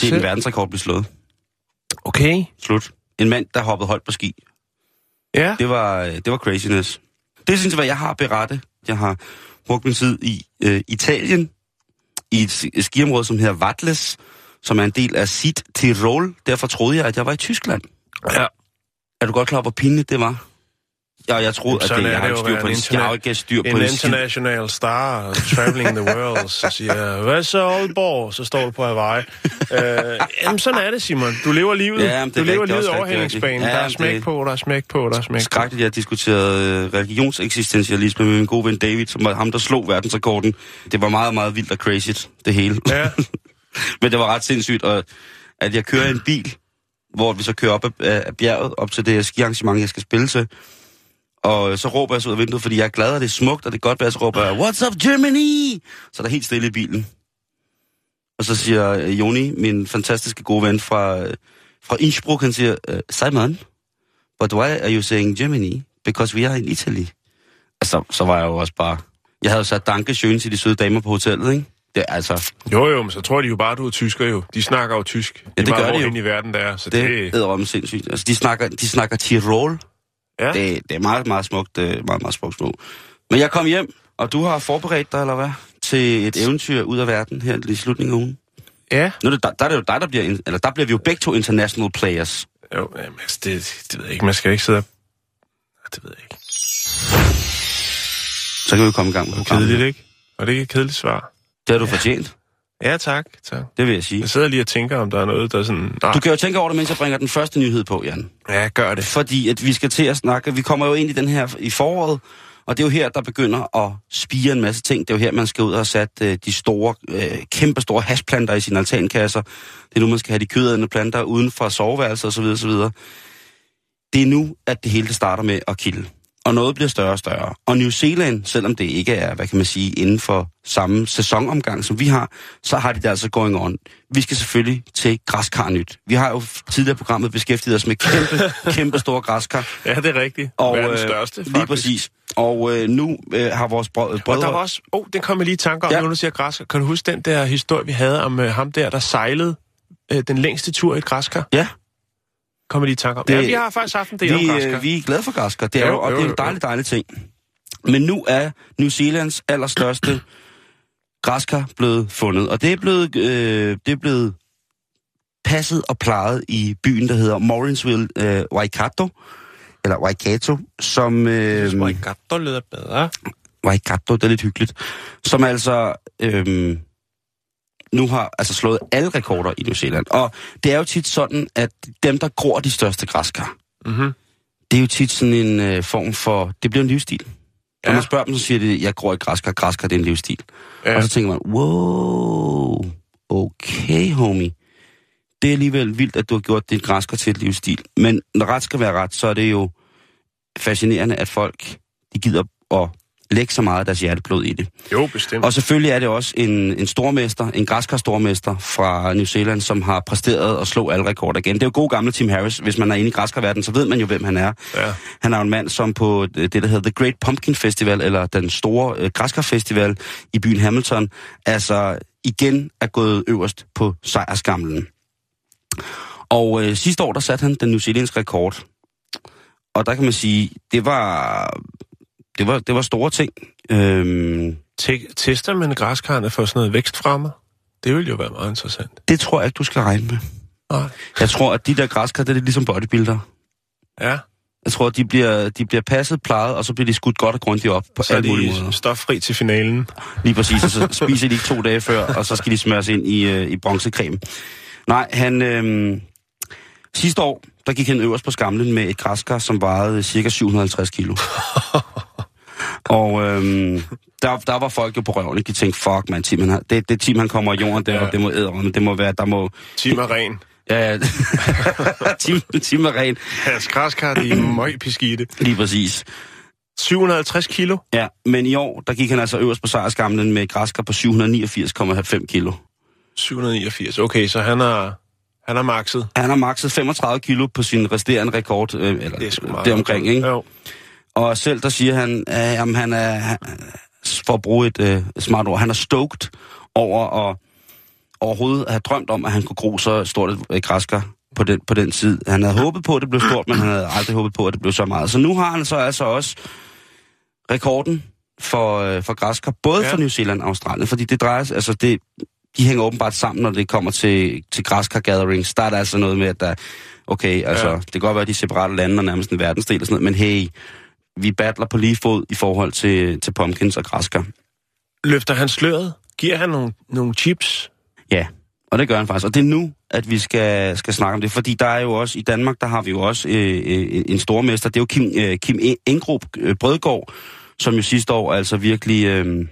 Har set en verdensrekord blive slået. Okay. Slut. En mand, der hoppede højt på ski. Ja. Det var, øh, det var craziness. Det synes jeg, hvad jeg har berette. Jeg har brugt min tid i øh, Italien, i et, skiområde, som hedder Vatles, som er en del af Sit Tirol. Derfor troede jeg, at jeg var i Tyskland. Ja. Er du godt klar hvor pinligt det var? Ja, jeg troede, at det, er jeg har ikke styr på det. en Jeg har ikke styr på En det. international star, traveling the world, så siger hvad så Aalborg? Så står du på Hawaii. øh, jamen, sådan er det, Simon. Du lever livet. Ja, men det er du lever livet rigtigt. Ja, der er smæk det- på, der er smæk på, der er smæk på. skrækkeligt, jeg diskuterede øh, religionseksistentialisme med min gode ven David, som var ham, der slog verdensrekorden. Det var meget, meget vildt og crazy, det hele. Ja. Men det var ret sindssygt, og at jeg kører en bil, hvor vi så kører op af, af bjerget, op til det skiarrangement, jeg skal spille til. Og så råber jeg så ud af vinduet, fordi jeg er glad, og det er smukt, og det er godt vejr, så råber jeg, What's up, Germany? Så er der helt stille i bilen. Og så siger Joni, min fantastiske gode ven fra, fra Innsbruck, han siger, "Øh, Simon, but why are you saying Germany? Because we are in Italy. Og så, så var jeg jo også bare... Jeg havde jo sat danke schön til de søde damer på hotellet, ikke? Det er altså... Jo, jo, men så tror de jo bare, du er tysker jo. De snakker jo tysk. Ja, det meget, gør de jo. i verden der er. Så Det det, er om sindssygt. Altså, de snakker, de snakker Tirol. Ja. Det, det er meget, meget smukt. Er meget, meget smukt små. Men jeg kom hjem, og du har forberedt dig, eller hvad? Til et eventyr ud af verden her i slutningen af ugen. ja. Nu er det, der, der er det jo dig, der bliver... Eller der bliver vi jo begge to international players. Jo, jamen, altså, det, det ved jeg ikke. Man skal jo ikke sidde og... Det ved jeg ikke. Så kan vi komme i gang med programmet. Kedeligt, ikke? Og det er ikke et kedeligt svar. Det har du fortjent. Ja, tak. tak. Det vil jeg sige. Jeg sidder lige og tænker, om der er noget, der er sådan... Nej. Du kan jo tænke over det, mens jeg bringer den første nyhed på, Jan. Ja, gør det. Fordi at vi skal til at snakke... Vi kommer jo ind i den her i foråret, og det er jo her, der begynder at spire en masse ting. Det er jo her, man skal ud og sat øh, de store, øh, kæmpe store hashplanter i sine altankasser. Det er nu, man skal have de kødædende planter uden for soveværelset osv. osv. Det er nu, at det hele starter med at kilde. Og noget bliver større og større. Og New Zealand, selvom det ikke er, hvad kan man sige, inden for samme sæsonomgang, som vi har, så har de det altså going on. Vi skal selvfølgelig til græskarnyt. Vi har jo tidligere programmet beskæftiget os med kæmpe, kæmpe store græskar. Ja, det er rigtigt. Og, Verdens øh, største, faktisk. Lige præcis. Og øh, nu øh, har vores brød, Og brødre... der var også... Åh, oh, den kom jeg lige i tanke om, ja. nu du siger græskar. Kan du huske den der historie, vi havde om øh, ham der, der sejlede øh, den længste tur i et græskar? Ja, Kommer lige i tanke om. Det- ja, vi har faktisk haft en del om vi, græskar. øh, vi er glade for græskar. Det er jo, Jo, og jo, det er en dejlig, dejlig ting. Men nu er New Zealands allerstørste græskar blevet fundet. Og det er blevet, øh, det er blevet passet og plejet i byen, der hedder Morrinsville øh, Waikato. Eller Waikato, som... Øh, Waikato lyder bedre. Waikato, det er lidt hyggeligt. Som altså øhm, nu har altså slået alle rekorder i New Zealand. Og det er jo tit sådan, at dem, der gror de største græskar, Mm-hmm. det er jo tit sådan en øh, form for... Det bliver en livsstil. Når Ja. man spørger dem, så siger de, jeg gror i græskar, græskar det er en livsstil. Ja. Og så tænker man, wow, okay homie. Det er alligevel vildt, at du har gjort dit græskar til et livsstil. Men når ret skal være ret, så er det jo fascinerende, at folk de gider at lægge så meget af deres hjerteblod i det. Jo, bestemt. Og selvfølgelig er det også en, en stormester, en græskar-stormester fra New Zealand, som har præsteret at slå alle rekorder igen. Det er jo god gamle Tim Harris. Hvis man er inde i græskarverdenen, så ved man jo, hvem han er. Ja. Han er jo en mand, som på det, der hedder The Great Pumpkin Festival, eller den store øh, græskarfestival i byen Hamilton, altså igen er gået øverst på sejrskamlen. Og øh, sidste år, der satte han den New Zealandske rekord. Og der kan man sige, det var, det var, det var store ting. Øhm, Te- tester man græskarne for sådan noget vækstfremmer? Det ville jo være meget interessant. det tror jeg ikke, du skal regne med. Nej. Jeg tror, at de der græskar, det er ligesom bodybuilder. Ja. Jeg tror, de bliver, de bliver passet, plejet, og så bliver de skudt godt og grundigt op på Så alle mulige de måder. stoffri til finalen. Lige præcis, og så spiser de ikke to dage før, og så skal de smøres ind i, øh, i bronzecreme. Nej, han... Øh, sidste år, der gik han øverst på skamlen med et græskar, som vejede cirka 750 kilo. og øh, der, der var folk jo på røven, de tænkte, fuck man, Tim, han har, det, det team, han kommer i jorden, det, Ja. ja. det må æde, men det må være, der må... Team er ren. Ja, ja. team, team er ren, Hans græskar, de er møg beskidte. lige præcis. 750 kilo. Ja, men i år, der gik han altså øverst på sejrskamlen med græskar på 789,5 kilo. 789. Okay, så han er, han er makset. Han har makset 35 kilo på sin resterende rekord, øh, eller Det er sgu meget. deromkring, ikke? Jo. Og selv der siger han, at jamen, han er, for at bruge et øh, smart ord, han er stoked over at overhovedet have drømt om, at han kunne gro så stort et græskar på den, på den tid. Han havde håbet på, at det blev stort, men han havde aldrig håbet på, at det blev så meget. Så nu har han så altså også rekorden for, øh, for græskar, både Ja. for New Zealand og Australien, fordi det drejer sig, altså det, de hænger åbenbart sammen, når det kommer til, til græskar gatherings. Der er der altså noget med, at der, okay, altså, Ja. ja. det kan godt være, at de er separate lande og nærmest en verdensdel og sådan noget, men hey, vi battler på lige fod i forhold til, til pumpkins og græskar. Løfter han sløret? Giver han nogle, nogle chips? Ja, og det gør han faktisk. Og det er nu, at vi skal, skal snakke om det, fordi der er jo også, i Danmark, der har vi jo også øh, øh, en stormester, det er jo Kim, øh, Kim Engrup øh, Brødgaard, som jo sidste år altså virkelig, øh,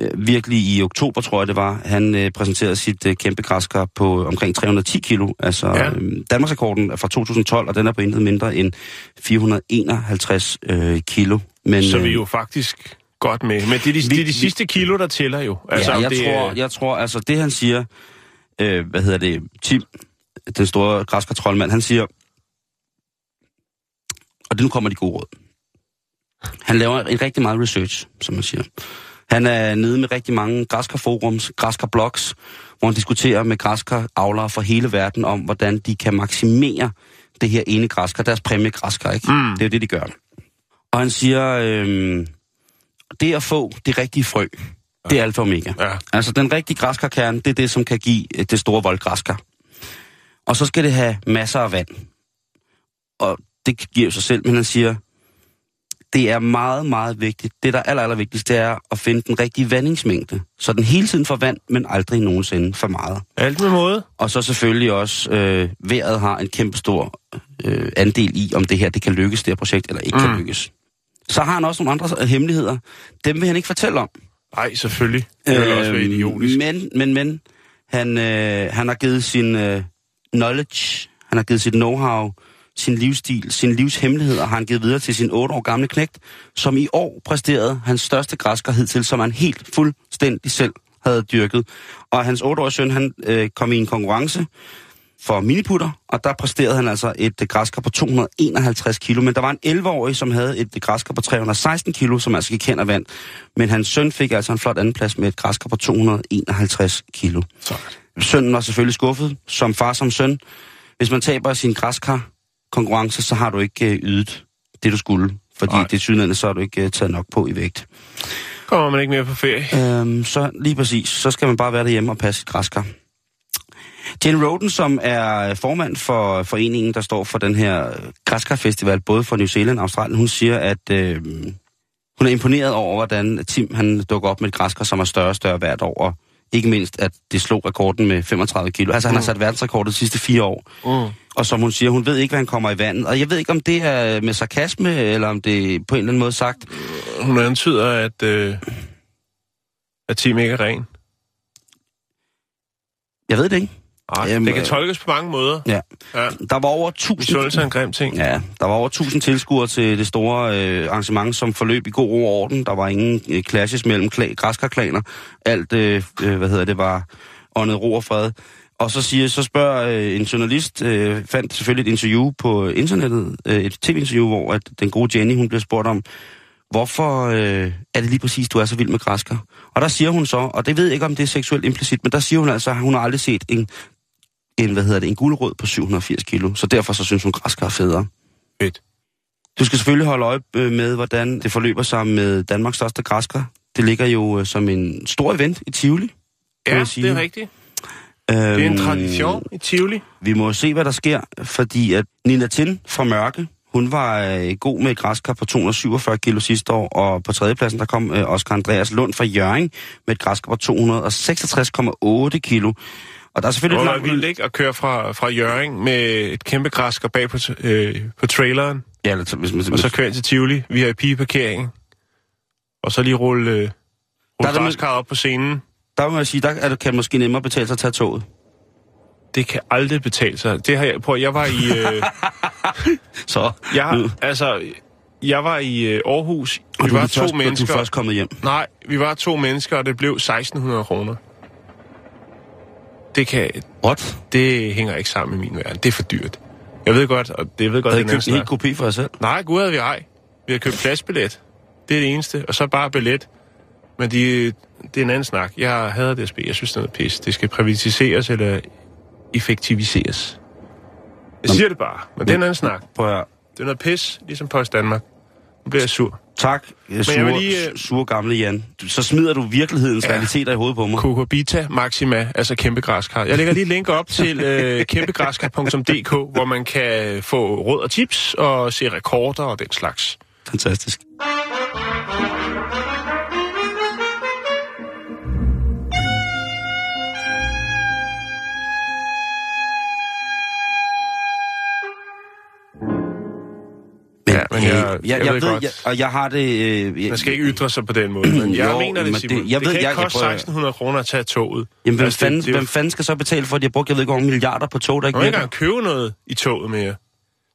øh, virkelig i oktober, tror jeg det var, han øh, præsenterede sit øh, kæmpe græskar på omkring 310 kilo. Altså Ja. øh, Danmarksrekorden er fra 2012, og den er på intet mindre end 451 øh, kilo. Men, Så øh, vi er jo faktisk godt med. Men det er de, det er de vi- sidste kilo, der tæller jo. Altså, ja, jeg, det, tror, jeg tror, altså det han siger, øh, hvad hedder det, Tim, den store græskartrollmand, han siger, og det nu kommer de gode råd. Han laver en rigtig meget research, som man siger. Han er nede med rigtig mange græskarforums, græskarblogs, hvor han diskuterer med græskaravlere fra hele verden om, hvordan de kan maksimere det her ene græskar, deres præmie græskar, ikke? Mm. Det er jo det, de gør. Og han siger, øh, det at få det rigtige frø, det er alfa og omega. Ja. Altså, den rigtige græskarkerne, det er det, som kan give øh, det store voldgræskar. Og så skal det have masser af vand. Og det giver jo sig selv, men han siger, det er meget, meget vigtigt. Det, der er aller, aller vigtigst, det er at finde den rigtige vandingsmængde. Så den hele tiden får vand, men aldrig nogensinde for meget. Alt med måde. Og så selvfølgelig også, øh, vejret har en kæmpe stor øh, andel i, om det her det kan lykkes, det her projekt, eller ikke mm. Kan lykkes. Så har han også nogle andre øh, hemmeligheder. Dem vil han ikke fortælle om. Nej, selvfølgelig. Det vil også være idiotisk. Men, men, men, han, øh, han har givet sin øh, knowledge, han har givet sit know-how, sin livsstil, sin livshemmeligheder har han givet videre til sin 8 år gamle knægt, som i år præsterede hans største græsker hidtil, som han helt fuldstændig selv havde dyrket. Og hans 8-årige søn, han øh, kom i en konkurrence for miniputter, og der præsterede han altså et øh, græsker på 251 kilo, men der var en 11-årig, som havde et øh, græsker på 316 kilo, som altså gik hen og vand. Men hans søn fik altså en flot andenplads med et græsker på 251 kilo. Sådan. Sønnen var selvfølgelig skuffet, som far som søn. Hvis man taber sin græskar konkurrence, så har du ikke øh, ydet det, du skulle. Fordi Nej. det sydende, så har du ikke øh, taget nok på i vægt. Kommer man ikke mere på ferie? Øhm, så lige præcis, så skal man bare være derhjemme og passe sit græskar. Jane Roden, som er formand for foreningen, der står for den her græskarfestival, både for New Zealand og Australien, hun siger, at øh, hun er imponeret over, hvordan Tim han dukker op med et græskar, som er større og større hvert år. Og ikke mindst, at det slog rekorden med 35 kilo. Altså, han har sat verdensrekord de sidste fire år. Mm. Og som hun siger, hun ved ikke, hvad han kommer i vandet. Og jeg ved ikke, om det er med sarkasme, eller om det er på en eller anden måde sagt. Hun antyder, at, øh, at Tim ikke er ren. Jeg ved det ikke. Ej, Jamen, det kan øh, tolkes på mange måder. Ja. Ja. Der var over 1000... Misundelse er en grim ting. Ja, der var over 1000 tilskuere til det store øh, arrangement, som forløb i god ro og orden. Der var ingen øh, clashes mellem kla- græskarklaner. Alt, øh, øh, hvad hedder det, var åndet ro og fred. Og så siger, så spørger øh, en journalist, øh, fandt selvfølgelig et interview på internettet, øh, et tv-interview, hvor at den gode Jenny, hun bliver spurgt om, hvorfor øh, er det lige præcis, du er så vild med græsker? Og der siger hun så, og det ved jeg ikke, om det er seksuelt implicit, men der siger hun altså, at hun har aldrig set en, en hvad hedder det, en gulerod på 780 kilo. Så derfor så synes hun, græsker er federe. Fedt. Du skal selvfølgelig holde øje øh, med, hvordan det forløber sig med Danmarks største græsker. Det ligger jo øh, som en stor event i Tivoli. Ja, sige. det er rigtigt. Det er en Øhm, tradition i Tivoli. Vi må se, hvad der sker, fordi at Nina Tin fra Mørke, hun var øh, god med et græskar på 247 kilo sidste år, og på tredjepladsen der kom øh, Oscar Andreas Lund fra Jørgen med et græskar på 266,8 kilo. Og der er selvfølgelig langt... vildt ikke at køre fra, fra Jøring med et kæmpe græsker bag på, øh, på traileren, Ja, eller, hvis, hvis, og så køre ind til Tivoli via parkering og så lige rulle, øh, Der er rulle det med- græskar op på scenen. der må jeg sige, der er kan måske nemmere betale sig at tage toget. Det kan aldrig betale sig. Det har jeg på. Jeg var i... Øh, Så, jeg, nu- altså, jeg var i øh, Aarhus. og Vi du, er var først, to du er mennesker. først kommet hjem. Nej, vi var to mennesker, og det blev 1600 kroner. Det kan... What? Det hænger ikke sammen i min verden. Det er for dyrt. Jeg ved godt, og det ved godt, Havde I købt en hel kopi for jer selv? Nej, gud havde vi ej. Vi har købt pladsbillet. Det er det eneste. Og så bare billet. Men de, det er en anden snak. Jeg hader DSB. Jeg synes, det er noget pis. Det skal privatiseres eller effektiviseres. Jeg siger det bare, men det er en anden snak. Prøv at. Det er noget pis, ligesom Post Danmark. Nu bliver jeg sur. Tak, sure, vil lige, øh, sure gamle Jan. Så smider du virkelighedens ja. Ja. realiteter i hovedet på mig. Cucurbita Maxima, altså kæmpe græskar. Jeg lægger lige et link op til øh, kæmpegræskar.dk, hvor man kan få råd og tips og se rekorder og den slags. Fantastisk. Men jeg- jeg, jeg jeg ved ved, godt. jeg, og jeg har det... Øh, jeg, Man skal ikke ytre sig på den måde, men jeg Jo, mener det, men Simon. det- Det, jeg det ved- kan ikke jeg- jeg koste prøver- 1600 kroner at tage toget. Jamen, hvem, Altså, det- fanden, det jo- hvem fanden skal så betale for, at de har brugt, jeg ved ikke, mange milliarder på tog, der ikke Man må ikke engang købe noget i toget mere.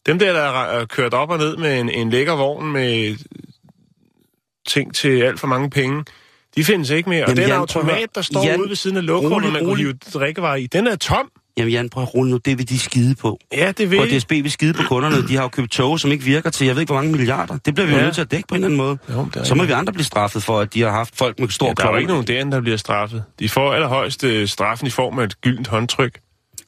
Dem der, der er kørt op og ned med en, en lækker vogn med ting til alt for mange penge, de findes ikke mere. Og Jamen, den Jan, automat, der står Jan, ude ved siden af lokummet, man kunne hive drikkevarer i, den er tom. Jamen Jan, prøv at rulle nu, det vil de skide på. Ja, det vil Og DSB vil skide på kunderne. De har jo købt tog, som ikke virker til, jeg ved ikke, hvor mange milliarder. Det bliver vi jo Ja. nødt til at dække på en eller anden måde. Jo, så må rigtigt. vi andre blive straffet for, at de har haft folk med stor Ja, der er jo ikke nogen derinde, der bliver straffet. De får allerhøjst øh, straffen i form af et gyldent håndtryk.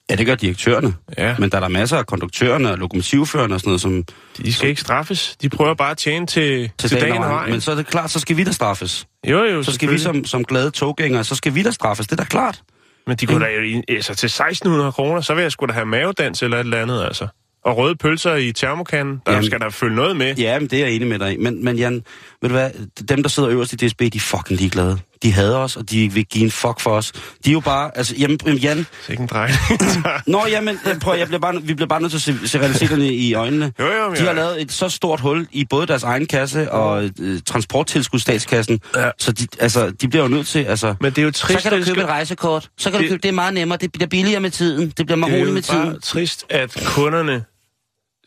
Ja, det gør direktørerne. Ja. Men der er der masser af konduktørerne og lokomotivførerne og sådan noget, som De skal ikke straffes. De prøver bare at tjene til, til, til dagen og vejen. Men så er det klart, så skal vi da straffes. Jo, jo, Så skal vi som, som glade toggængere, så skal vi da straffes. Det er da klart. Men de kunne da, jo- altså til 1600 kroner, så vil jeg sgu da have mavedans eller et eller andet, altså. Og røde pølser i termokanden, der Jamen- skal der følge noget med. Ja, men det er jeg enig med dig. Men, men Jan, ved du hvad? Dem, der sidder øverst i DSB, de er fucking ligeglade. De hader os, og de vil give en fuck for os. De er jo bare... Altså, jamen, jamen, Jan... Sikke en drejning. Nå, jamen, øh, prøv, jeg bliver bare, vi bliver bare nødt til at se, se realiteterne i øjnene. Jo, jo, De har lavet et så stort hul i både deres egen kasse og øh, transporttilskudsstatskassen. Ja. Så de, altså, de bliver jo nødt til... Altså, Men det er jo så trist, kan du det købe et rejsekort. Så kan du Det- købe, det er meget nemmere. Det bliver billigere med tiden. Det bliver meget det er roligt jo med tiden. bare trist, at kunderne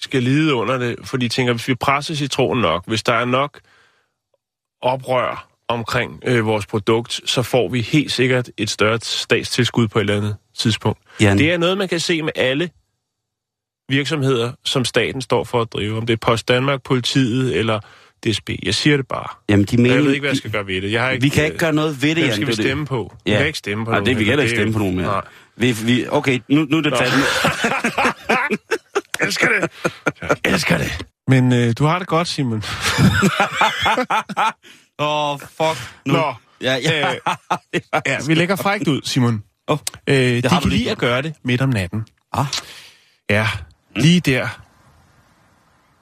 skal lide under det, for de tænker, hvis vi presser citronen nok, hvis der er nok oprør omkring øh, vores produkt, så får vi helt sikkert et større statstilskud på et eller andet tidspunkt. Jan. Det er noget, man kan se med alle virksomheder, som staten står for at drive. Om det er Post Danmark, politiet eller DSB. Jeg siger det bare. Jamen, de Men mener, jeg ved ikke, hvad jeg skal gøre ved det. Jeg har ikke, vi kan ikke gøre noget ved det, Jan. skal vi det. stemme på? Vi Ja. kan ikke stemme på Nej, nogen. det, vi kan heller ikke stemme på nogen mere. Nej. Vi, vi, okay, nu, nu er det. Jeg elsker det. Jeg elsker det. Men øh, du har det godt, Simon. Åh, oh, fuck. Nu. Nå. Ja, ja. Øh, ja, vi lægger frækt ud, Simon. Oh. Øh, de har kan lige lide at gøre det midt om natten. Ah. Ja, lige der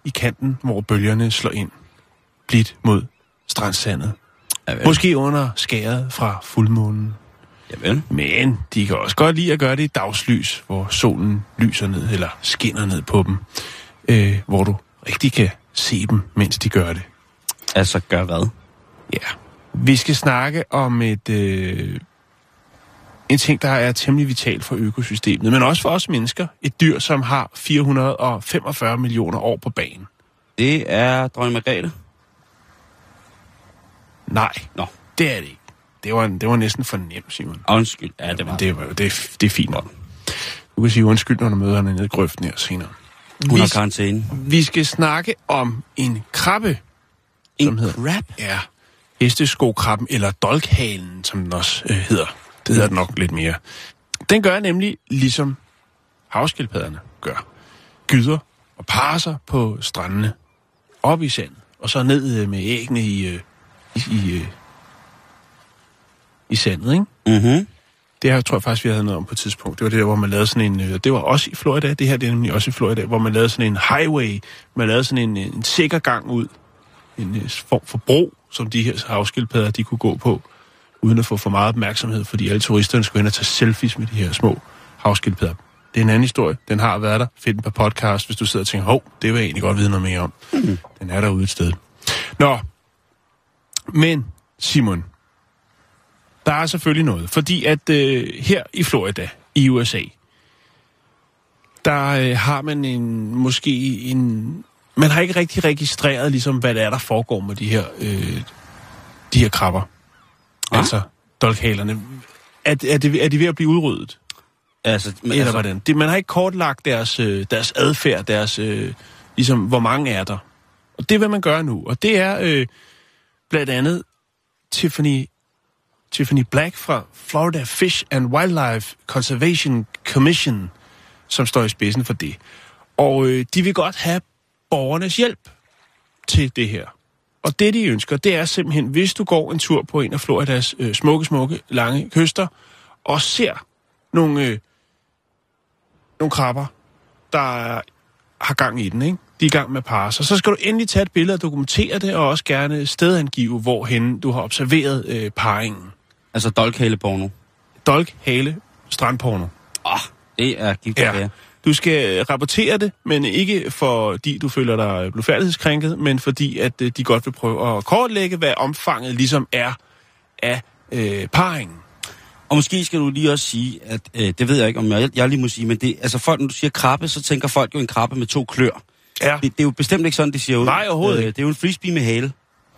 i kanten, hvor bølgerne slår ind. Blidt mod strandsandet. Ja, vel. Måske under skæret fra fuldmånen. Javel. Men de kan også godt lide at gøre det i dagslys, hvor solen lyser ned, eller skinner ned på dem. Øh, hvor du rigtig kan se dem, mens de gør det. Altså, gør hvad? Ja. Vi skal snakke om et... Øh, en ting, der er temmelig vital for økosystemet, men også for os mennesker. Et dyr, som har 445 millioner år på banen. Det er dronning Margrethe. Nej, Nå, det er det ikke. Det var, det var næsten for nemt, Simon. undskyld. Ja, det var det, var, det, det er fint nok. Du kan sige undskyld, når du møder hende nede i grøften her senere. Hun har karantæne. vi skal snakke om en krabbe, som En hedder... crab? Ja, hesteskokrabben, eller dolkhalen, som den også øh, hedder. Det hedder den nok lidt mere. Den gør nemlig ligesom havskildpadderne gør. Gyder og parer sig på strandene op i sandet, og så ned øh, med æggene i, øh, i, i, øh, i sandet, ikke? Mhm. Det her tror jeg faktisk, vi havde noget om på et tidspunkt. Det var det der, hvor man lavede sådan en... Det var også i Florida. Det her det er nemlig også i Florida, hvor man lavede sådan en highway. Man lavede sådan en, en sikker gang ud. En form for bro, som de her havskildpadder, de kunne gå på, uden at få for meget opmærksomhed, fordi alle turisterne skulle hen og tage selfies med de her små havskildpadder. Det er en anden historie. Den har været der. Find den på podcast, hvis du sidder og tænker, hov, det vil jeg egentlig godt vide noget mere om. Mm. Den er derude et sted. Nå, men Simon, der er selvfølgelig noget. Fordi at øh, her i Florida, i USA, der øh, har man en, måske en... Man har ikke rigtig registreret, ligesom, hvad det er, der foregår med de her, øh, de her krabber. Ah. Altså, dolkhalerne. Er, er, det, er de ved at blive udryddet? Altså, men, Eller altså, hvordan? Det, man har ikke kortlagt deres, øh, deres adfærd, deres, øh, ligesom, hvor mange er der. Og det vil man gøre nu. Og det er øh, blandt andet Tiffany, Tiffany Black fra Florida Fish and Wildlife Conservation Commission, som står i spidsen for det. Og øh, de vil godt have borgernes hjælp til det her. Og det, de ønsker, det er simpelthen, hvis du går en tur på en af Floridas øh, smukke, smukke, lange kyster, og ser nogle, øh, nogle krabber, der er, har gang i den, ikke? De er i gang med at parre sig. Så skal du endelig tage et billede og dokumentere det, og også gerne stedangive, hvorhen du har observeret øh, parringen. altså dolkhaleporno. Dolk, hale, strandporno. Åh, oh, det er gift Ja. Du skal rapportere det, men ikke fordi du føler dig blodfærdighedskrænket, men fordi at øh, de godt vil prøve at kortlægge, hvad omfanget ligesom er af øh, parringen. Og måske skal du lige også sige, at øh, det ved jeg ikke, om jeg, jeg lige må sige, men det, altså folk, når du siger krabbe, så tænker folk jo en krabbe med to klør. Ja. Det, det er jo bestemt ikke sådan, det ser ud. Nej, overhovedet Øh. Det er jo en frisbee med hale.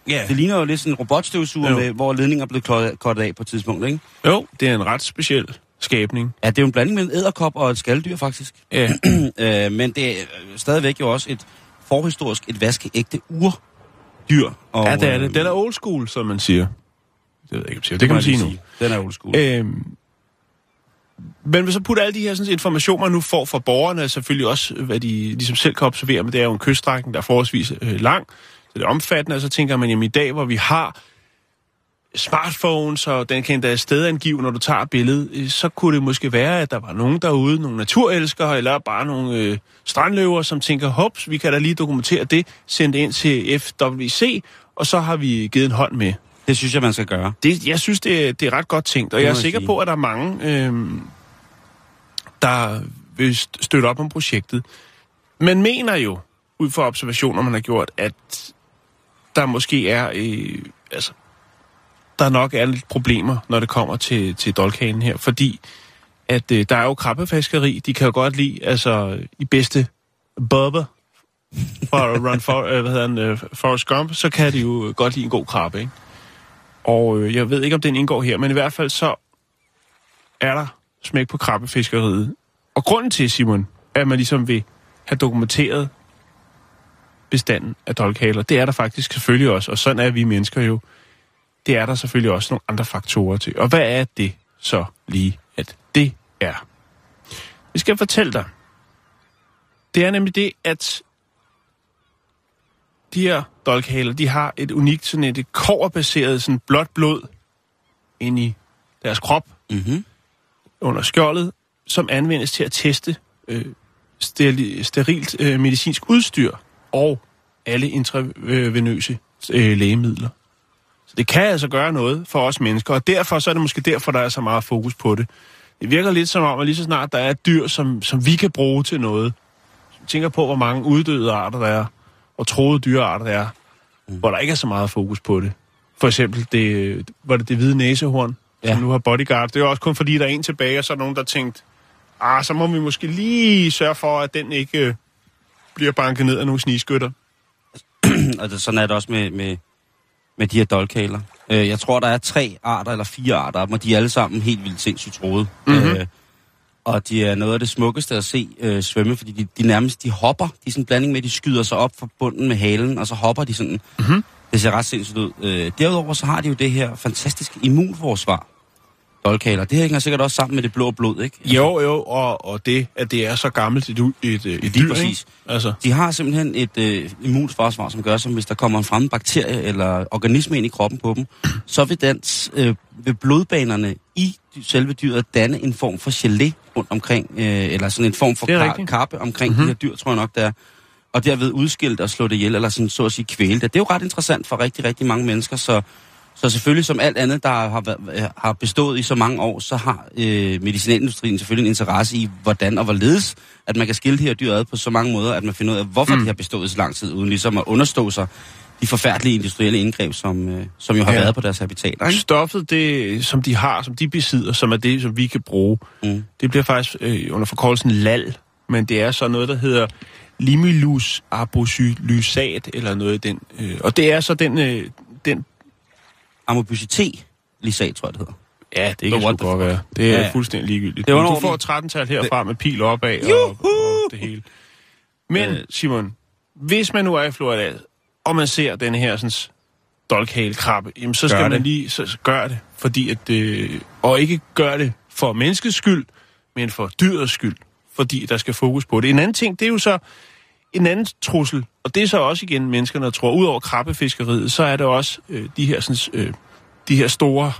ja. Det ligner jo lidt sådan en robotstøvsuger, Jo. med, hvor ledningen er blevet kortet af på et tidspunkt, ikke? Jo, det er en ret speciel skabning. Ja, det er jo en blanding mellem æderkop og et skalddyr, faktisk. Ja. øh, men det er stadigvæk jo også et forhistorisk, et vaskeægte urdyr. Og, ja, det er det. øh, Den er old school, som man siger. Det ved jeg ikke, om siger. Det kan man sige nu. Den er old school. Øhm, men hvis så putter alle de her sådan, informationer, man nu får fra borgerne, selvfølgelig også, hvad de ligesom selv kan observere, men det er jo en kyststrækning, der er forholdsvis øh, lang, så det er omfattende, og så tænker man, jamen i dag, hvor vi har smartphones, og den kan endda stedangive, når du tager billedet, øh, så kunne det måske være, at der var nogen derude, nogle naturelskere, eller bare nogle øh, strandløver, som tænker, hops, vi kan da lige dokumentere det, sende det ind til FWC, og så har vi givet en hånd med. Det synes jeg, man skal gøre. Det, jeg synes, det, er- det er ret godt tænkt, og jeg er sikker sige. på, at der er mange, øhm, der vil st- støtte op om projektet. Man mener jo, ud fra observationer, man har gjort, at der måske er, øh, altså, der nok er lidt problemer, når det kommer til, til dolkhanen her, fordi at øh, der er jo krabbefiskeri, de kan jo godt lide, altså i bedste bubber, for at run for, øh, hvad hedder den, øh, Forrest Gump, så kan de jo godt lide en god krabbe, ikke? Og øh, jeg ved ikke, om den indgår her, men i hvert fald så er der smæk på krabbefiskeriet. Og grunden til, Simon, at man ligesom vil have dokumenteret bestanden af dolkhaler, det er der faktisk selvfølgelig også, og sådan er vi mennesker jo. Det er der selvfølgelig også nogle andre faktorer til. Og hvad er det så lige, at det er? Vi skal fortælle dig. Det er nemlig det, at de her dolkhaler, de har et unikt sådan et koverbaseret sådan blåt blod ind i deres krop Mm-hmm. under skjoldet, som anvendes til at teste øh, steri- sterilt øh, medicinsk udstyr og alle intravenøse øh, lægemidler. Det kan altså gøre noget for os mennesker, og derfor så er det måske derfor, der er så meget fokus på det. Det virker lidt som om, at lige så snart der er et dyr, som, som vi kan bruge til noget, tænker på, hvor mange uddøde arter der er, og troede dyrearter der er, mm. hvor der ikke er så meget fokus på det. For eksempel, det, var det det hvide næsehorn, ja. Som nu har bodyguard. Det er jo også kun fordi, der er en tilbage, og så er nogen, der tænkt, ah, så må vi måske lige sørge for, at den ikke øh, bliver banket ned af nogle snigskytter. og det, sådan er det også med, med, med de her dolkhaler. Øh, jeg tror, der er tre arter eller fire arter, og de er alle sammen helt vildt sindssygt troede. Mhm. Øh, og de er noget af det smukkeste at se øh, svømme, fordi de, de nærmest de hopper. De er sådan en blanding med, at de skyder sig op fra bunden med halen, og så hopper de sådan. Mhm. Det ser ret sindssygt ud. Øh, derudover så har de jo det her fantastiske immunforsvar, dolkhaler. Det hænger sikkert også sammen med det blå blod, ikke? Jo, jo, og, og det, at det er så gammelt et, et, et, et dyr, præcis. ikke? Altså, De har simpelthen et øh, immunforsvar, som gør, som hvis der kommer en fremmed bakterie eller organisme ind i kroppen på dem, så vil, dans, øh, vil blodbanerne i selve dyret danne en form for gelé rundt omkring, øh, eller sådan en form for kar- kappe omkring mm-hmm. de her dyr, tror jeg nok, der er. Og derved udskilt og slå det ihjel, eller sådan, så at sige kvæle det. Det er jo ret interessant for rigtig, rigtig mange mennesker, så, så selvfølgelig som alt andet, der har, været- har bestået i så mange år, så har øh, medicinalindustrien selvfølgelig en interesse i, hvordan og hvorledes, at man kan skille de her dyr ad på så mange måder, at man finder ud af, hvorfor mm. de har bestået så lang tid, uden ligesom at understå sig de forfærdelige industrielle indgreb, som, øh, som jo har Ja. været på deres habitater. Ikke? stoffet, det, som de har, som de besidder, som er det, som vi kan bruge, Mm. det bliver faktisk øh, under forkortelsen LAL, men det er så noget, der hedder limulus arboxylysat, eller noget i den. Øh, og det er så den, øh, den Amobysité, lisat, tror jeg, det hedder. Ja, det kan sgu the godt være. Det er Ja, fuldstændig ligegyldigt. Det er du får 13-tal herfra med pil opad og, og det hele. Men, Øh. Simon, hvis man nu er i Florida, og man ser den her sådan, dolkhale-krabbe, jamen så skal Gør man det. lige så, så gør det. Fordi at, øh, og ikke gør det for menneskets skyld, men for dyrets skyld. Fordi der skal fokus på det. En anden ting, det er jo så en anden trussel, og det er så også igen mennesker, der tror, ud over krabbefiskeriet, så er det også øh, de her sådan, øh, de her store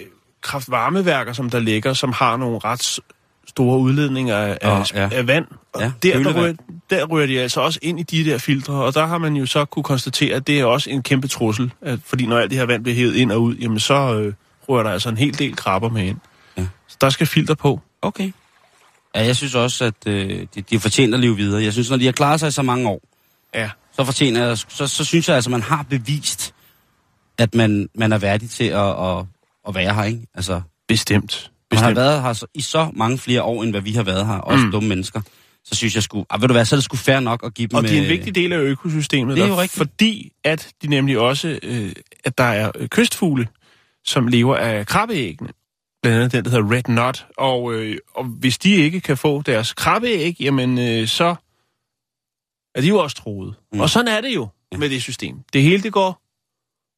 øh, kraftvarmeværker, som der ligger, som har nogle ret store udledninger af, af, ja. af vand. Og Ja, der, der, ryger, der ryger de altså også ind i de der filtre, og der har man jo så kunne konstatere, at det er også en kæmpe trussel, at, fordi når alt det her vand bliver hævet ind og ud, jamen så øh, ryger der altså en hel del krabber med ind. Ja. Så der skal filter på. Okay. Ja, jeg synes også, at øh, de, de fortjener at leve videre. Jeg synes, når de har klaret sig i så mange år, Ja. så fortjener jeg, så, så synes jeg altså, man har bevist, at man, man er værdig til at, at, at være her, ikke? Altså, Bestemt. man har været her så, i så mange flere år, end hvad vi har været her, også Mm. mm. dumme mennesker. Så synes jeg sgu, ah, ved du hvad, så er det sgu fair nok at give dem... Og de er en øh, vigtig del af økosystemet. Det er jo der, rigtigt. Fordi at de nemlig også, øh, at der er kystfugle, som lever af krabbeæggene. Blandt andet den, der hedder Red Knot. Og, øh, og hvis de ikke kan få deres krabbeæg, jamen øh, så er de jo også troet. Mm. Og sådan er det jo Ja. med det system. Det hele det går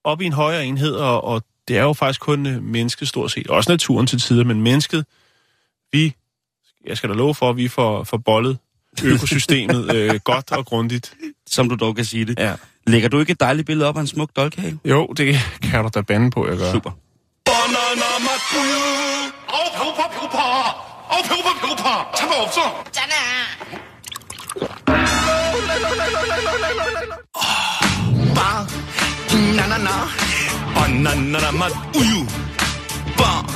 op i en højere enhed, og, og det er jo faktisk kun øh, mennesket stort set. Også naturen til tider, men mennesket, vi, jeg skal da love for, at vi får, får bollet økosystemet øh, godt og grundigt. Som du dog kan sige det. Ja. Lægger du ikke et dejligt billede op af en smuk dolkhale? Jo, det kan du da bande på, jeg gør. Super. 바 아우 배고파 배고파. 차가 없어. 빵 나나나. 바나나 맛 우유. 빵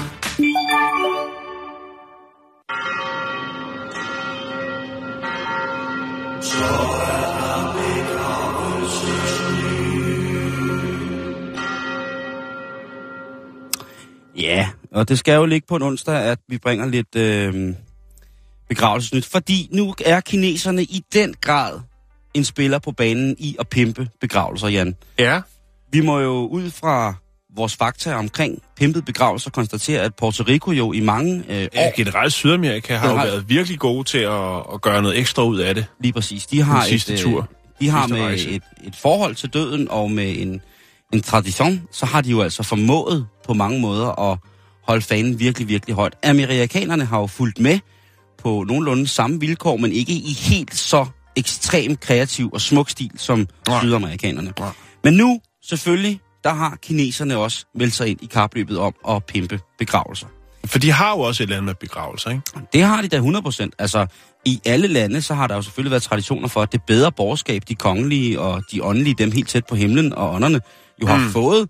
og det skal jo ligge på en onsdag, at vi bringer lidt øh, begravelsesnyt. Fordi nu er kineserne i den grad en spiller på banen i at pimpe begravelser, Jan. Ja. Vi må jo ud fra vores fakta omkring pimpet begravelser konstatere, at Puerto Rico jo i mange øh, ja år, generelt Sydamerika har jo Generelt. været virkelig gode til at, at gøre noget ekstra ud af det. lige præcis, de har, Den sidste et, øh, tur. de har Sidste med rejse. et, et forhold til døden og med en, en tradition, så har de jo altså formået på mange måder at holde fanen virkelig, virkelig højt. Amerikanerne har jo fulgt med på nogenlunde samme vilkår, men ikke i helt så ekstrem kreativ og smuk stil som Nej. sydamerikanerne. Nej. Men nu, selvfølgelig, der har kineserne også meldt sig ind i kapløbet om at pimpe begravelser. For de har jo også et eller andet med begravelser, ikke? Det har de da 100%. Altså, i alle lande, så har der jo selvfølgelig været traditioner for, at det bedre borgerskab, de kongelige og de åndelige, dem helt tæt på himlen og ånderne, jo har Mm. fået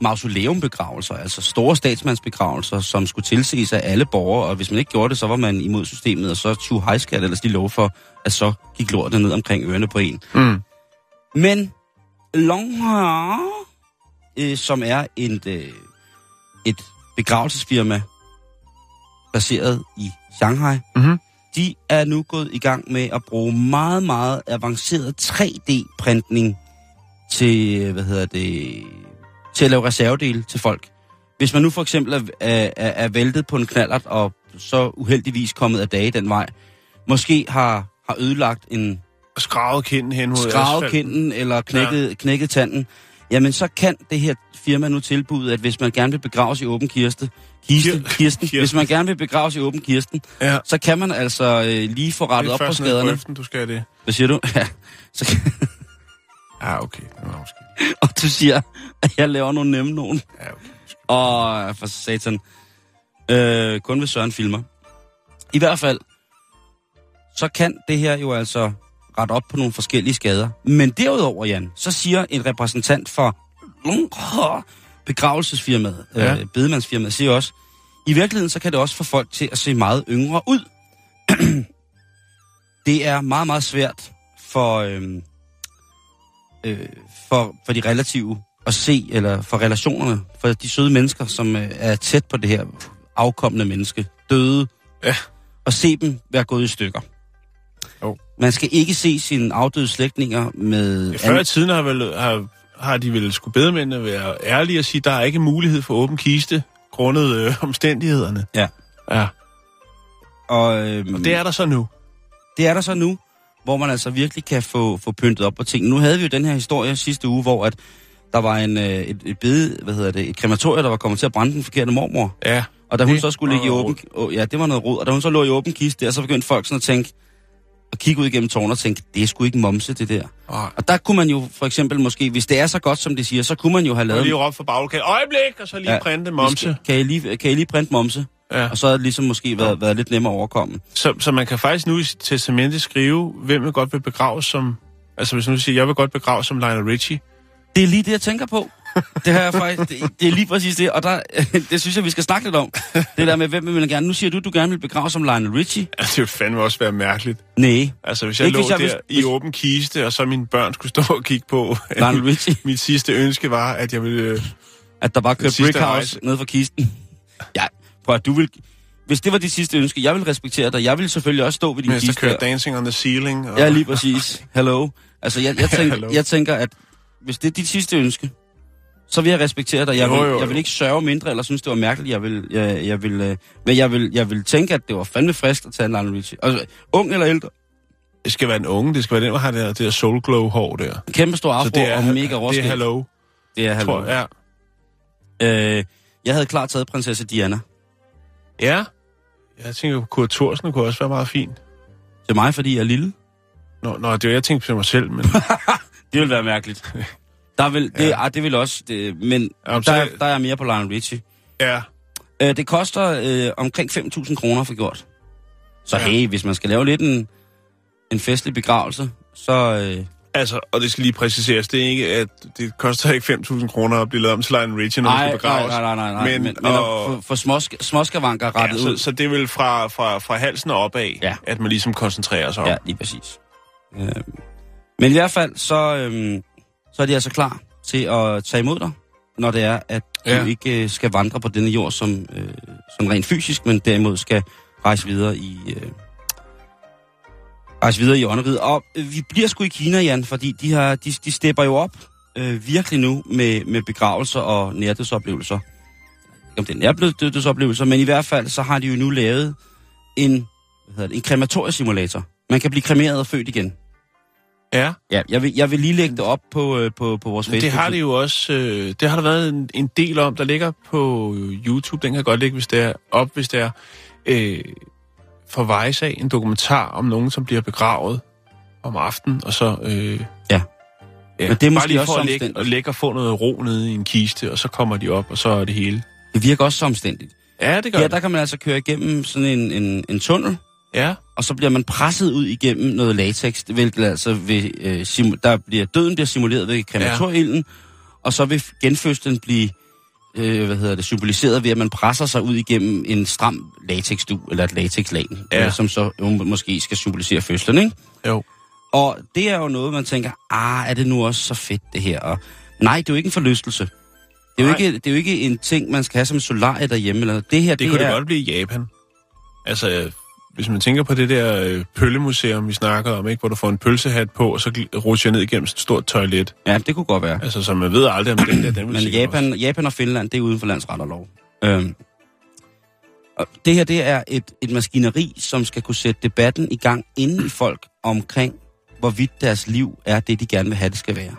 mausoleumbegravelser, altså store statsmandsbegravelser, som skulle tilses af alle borgere, og hvis man ikke gjorde det, så var man imod systemet, og så tog hejskat ellers de lov for, at så gik lortet ned omkring ørerne på en. Mm. Men Longhua, øh, som er et, øh, et begravelsesfirma baseret i Shanghai, Mhm. de er nu gået i gang med at bruge meget, meget avanceret 3D-printning til, hvad hedder det, til at lave reservedele til folk. Hvis man nu for eksempel er, er, er, er væltet på en knallert og så uheldigvis kommet af dage den vej, måske har, har ødelagt en Skravet kinden hen mod skravet kinden eller knækket, ja. knækket tanden, jamen så kan det her firma nu tilbyde, at hvis man gerne vil begraves i åben kirste, kiste, Kir- kirsten, kirsten. hvis man gerne vil begraves i åben kirsten, Ja. så kan man altså øh, lige få rettet op på skaderne. grøften, du skal det. Hvad siger du? Ja. Så kan, Ja, okay. Det var måske. og du siger, at jeg laver nogle nemme nogen. Ja, okay. Og for satan. Øh, kun ved Søren filmer. I hvert fald, så kan det her jo altså rette op på nogle forskellige skader. Men derudover, Jan, så siger en repræsentant for begravelsesfirmaet, ja. Ja. øh, bedemandsfirmaet, siger også, i virkeligheden så kan det også få folk til at se meget yngre ud. det er meget, meget svært for, øhm, øh, for, for de relative at se, eller for relationerne, for de søde mennesker, som øh, er tæt på det her afkommende menneske, døde, Ja. og se dem være gået i stykker. Jo. Man skal ikke se sine afdøde slægtninge med... Før i tiden har, vel, har, har de vel skulle bedemændene være ærlige og sige, der er ikke mulighed for åben kiste, grundet øh, omstændighederne. Ja. Ja, og, øhm, og det er der så nu. det er der så nu, hvor man altså virkelig kan få, få pyntet op på ting. Nu havde vi jo den her historie sidste uge, hvor at der var en, øh, et, et bede, hvad hedder det, et krematorium, der var kommet til at brænde den forkerte mormor. Ja. Og da hun Det så skulle ligge i åben... Åh, ja, det var noget rod. Og da hun så lå i åben kiste der, så begyndte folk sådan at tænke... Og kigge ud igennem tårnet og tænke, det er sgu ikke momse, det der. Og, Og der kunne man jo for eksempel måske, hvis det er så godt, som de siger, så kunne man jo have og lavet... lige råbe for baglokalet, øjeblik, og så lige Ja, ja, printe momse. skal- Kan I lige, kan I lige printe momse? Ja. Og så havde det ligesom måske været, været lidt nemmere at overkomme. Så, så man kan faktisk nu i testamentet skrive, hvem vil godt vil begraves som... Altså hvis nu siger, jeg vil godt begraves som Lionel Richie. Det er lige det, jeg tænker på. Det har jeg faktisk, det, det er lige præcis det, og der, det synes jeg, vi skal snakke lidt om. Det der med, hvem vil man gerne... Nu siger du, du gerne vil begrave som Lionel Richie. Altså, det ville fandme også være mærkeligt. Nej, Altså, hvis jeg Ikke lå hvis jeg- der hvis- i åben kiste, og så mine børn skulle stå og kigge på... Lionel Richie. mit sidste ønske var, at jeg ville... øh, At der bare kørte Brickhouse ned for kisten. Ja, prøv at du vil... Hvis det var dit sidste ønske, jeg vil respektere dig. Jeg vil selvfølgelig også stå ved din Mens der kiste. kører der. Dancing on the Ceiling. Og... Ja, lige præcis. Hello. Altså, jeg, jeg, tænker, jeg tænker, at hvis det er dit sidste ønske, så vil jeg respektere dig. Jeg vil, Jo, jo, jo. jeg vil ikke sørge mindre, eller synes, det var mærkeligt. Jeg vil, jeg, jeg vil, øh, men jeg vil, jeg vil tænke, at det var fandme frisk at tage en Lionel Richie. Altså, ung eller ældre. Det skal være den unge, det skal være den, der har det der, det der soul glow hår der. Kæmpe stor afro og mega det er råskæg. hello, Det er tror hello. jeg. Øh, jeg havde klart taget prinsesse Diana. Ja. ja. Jeg tænker, Kurt Thorsen kunne også være meget fin. Til mig, fordi jeg er lille. Nå, nå det var jeg tænkte på mig selv, men... Det vil være mærkeligt. Der vil, det, Ja. ja. det vil også, det, men Jamen, der, så- der er mere på Lionel Richie. ja, Øh, det koster øh, omkring 5.000 kroner for gjort. Så Ja. hey, hvis man skal lave lidt en, en festlig begravelse, så... Øh, altså, og det skal lige præciseres, det er ikke, at det koster ikke 5.000 kroner at blive lavet om til Lionel Richie, når nej, skal begraves. nej, nej, nej, nej, Men, men, men, men og- at få, få småsk, småskavanker rettet Ja, ud. så, så det er vel fra, fra, fra halsen og opad, Ja. at man ligesom koncentrerer sig om. Ja, lige præcis. Øh, men i hvert fald, så, øh, så er de altså klar til at tage imod dig, når det er, at du Ja. ikke øh, skal vandre på denne jord som, øh, som rent fysisk, men derimod skal rejse videre i... Øh, rejse videre i ånderiget. Og øh, vi bliver sgu i Kina, Jan, fordi de, har, de, de stepper jo op øh, virkelig nu med, med begravelser og nærdødsoplevelser. Ikke Om det er nærdødsoplevelser, men i hvert fald så har de jo nu lavet en, hvad hedder det, en krematoriesimulator. Man kan blive kremeret og født igen. Ja. Ja, jeg vil, jeg vil lige lægge det op på, øh, på, på vores Facebook. det har det jo også, øh, det har der været en, en del om, der ligger på YouTube, den kan godt ligge hvis det er, op, hvis det er, øh, for Vejsag, en dokumentar om nogen, som bliver begravet om aftenen, og så... Øh, Ja. ja Men det er bare måske lige også for at ligge, omstændigt. og ligge og få noget ro nede i en kiste, og så kommer de op, og så er det hele. Det virker også så omstændigt. Ja, det gør Ja, der kan man altså køre igennem sådan en, en, en tunnel, Ja, og så bliver man presset ud igennem noget latex, hvilket altså vil, øh, simu- der bliver, døden bliver simuleret ved krematorieilden, og så vil genfødslen blive øh, hvad hedder det, symboliseret ved, at man presser sig ud igennem en stram latexdu, eller et latexlag, Ja. øh, som så øh, måske skal symbolisere fødslen, ikke? jo. Og det er jo noget, man tænker, ah, er det nu også så fedt det her? Og nej, det er jo ikke en forlystelse. Det er, jo ikke, det er jo ikke en ting, man skal have som solarie derhjemme. Eller noget. det her, Det, det, kunne er, det godt blive i Japan. Altså, hvis man tænker på det der øh, pøllemuseum, vi snakker om, ikke, hvor du får en pølsehat på, og så rutscher ned igennem et stort toilet. Ja, det kunne godt være. Altså, så man ved aldrig, om den der, den Men Japan, også- Japan og Finland, det er uden for landsret og lov. Øhm, og det her, det er et, et maskineri, som skal kunne sætte debatten i gang inden i folk omkring, hvorvidt deres liv er det, de gerne vil have, det skal være.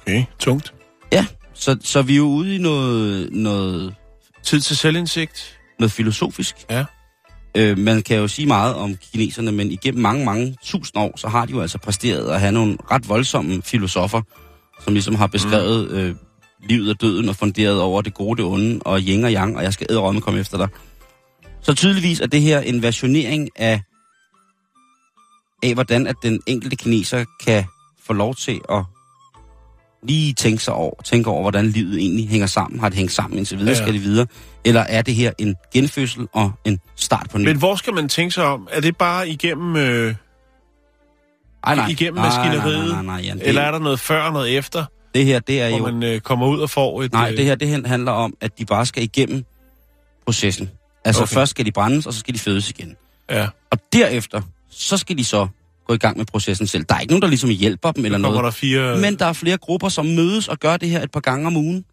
Okay, tungt. Ja, så, så vi er jo ude i noget, noget, Tid til selvindsigt. noget filosofisk. Ja. Øh, man kan jo sige meget om kineserne, men igennem mange, mange tusind år, så har de jo altså præsteret at have nogle ret voldsomme filosofer, som ligesom har beskrevet mm. øh, livet og døden og funderet over det gode, det onde, og yin og yang, og jeg skal æderrømme komme efter dig. Så tydeligvis er det her en versionering af, af hvordan at den enkelte kineser kan få lov til at lige tænke sig over, tænke over, hvordan livet egentlig hænger sammen. Har det hængt sammen indtil videre? Ja. Ja. Skal det videre? Eller er det her en genfødsel og en start på ny? Men hvor skal man tænke sig om? Er det bare igennem, øh, Ej, igennem nej, maskineriet? Nej, nej, nej, nej, Jan. Det, eller er der noget før og noget efter, det her, det er hvor jo... man øh, kommer ud og får et... Nej, øh, det her, det handler om, at de bare skal igennem processen. Altså okay. først skal de brændes, og så skal de fødes igen. Ja, Og derefter, så skal de så gå i gang med processen selv. Der er ikke nogen, der ligesom hjælper dem eller noget. der fire... Men der er flere grupper, som mødes og gør det her et par gange om ugen.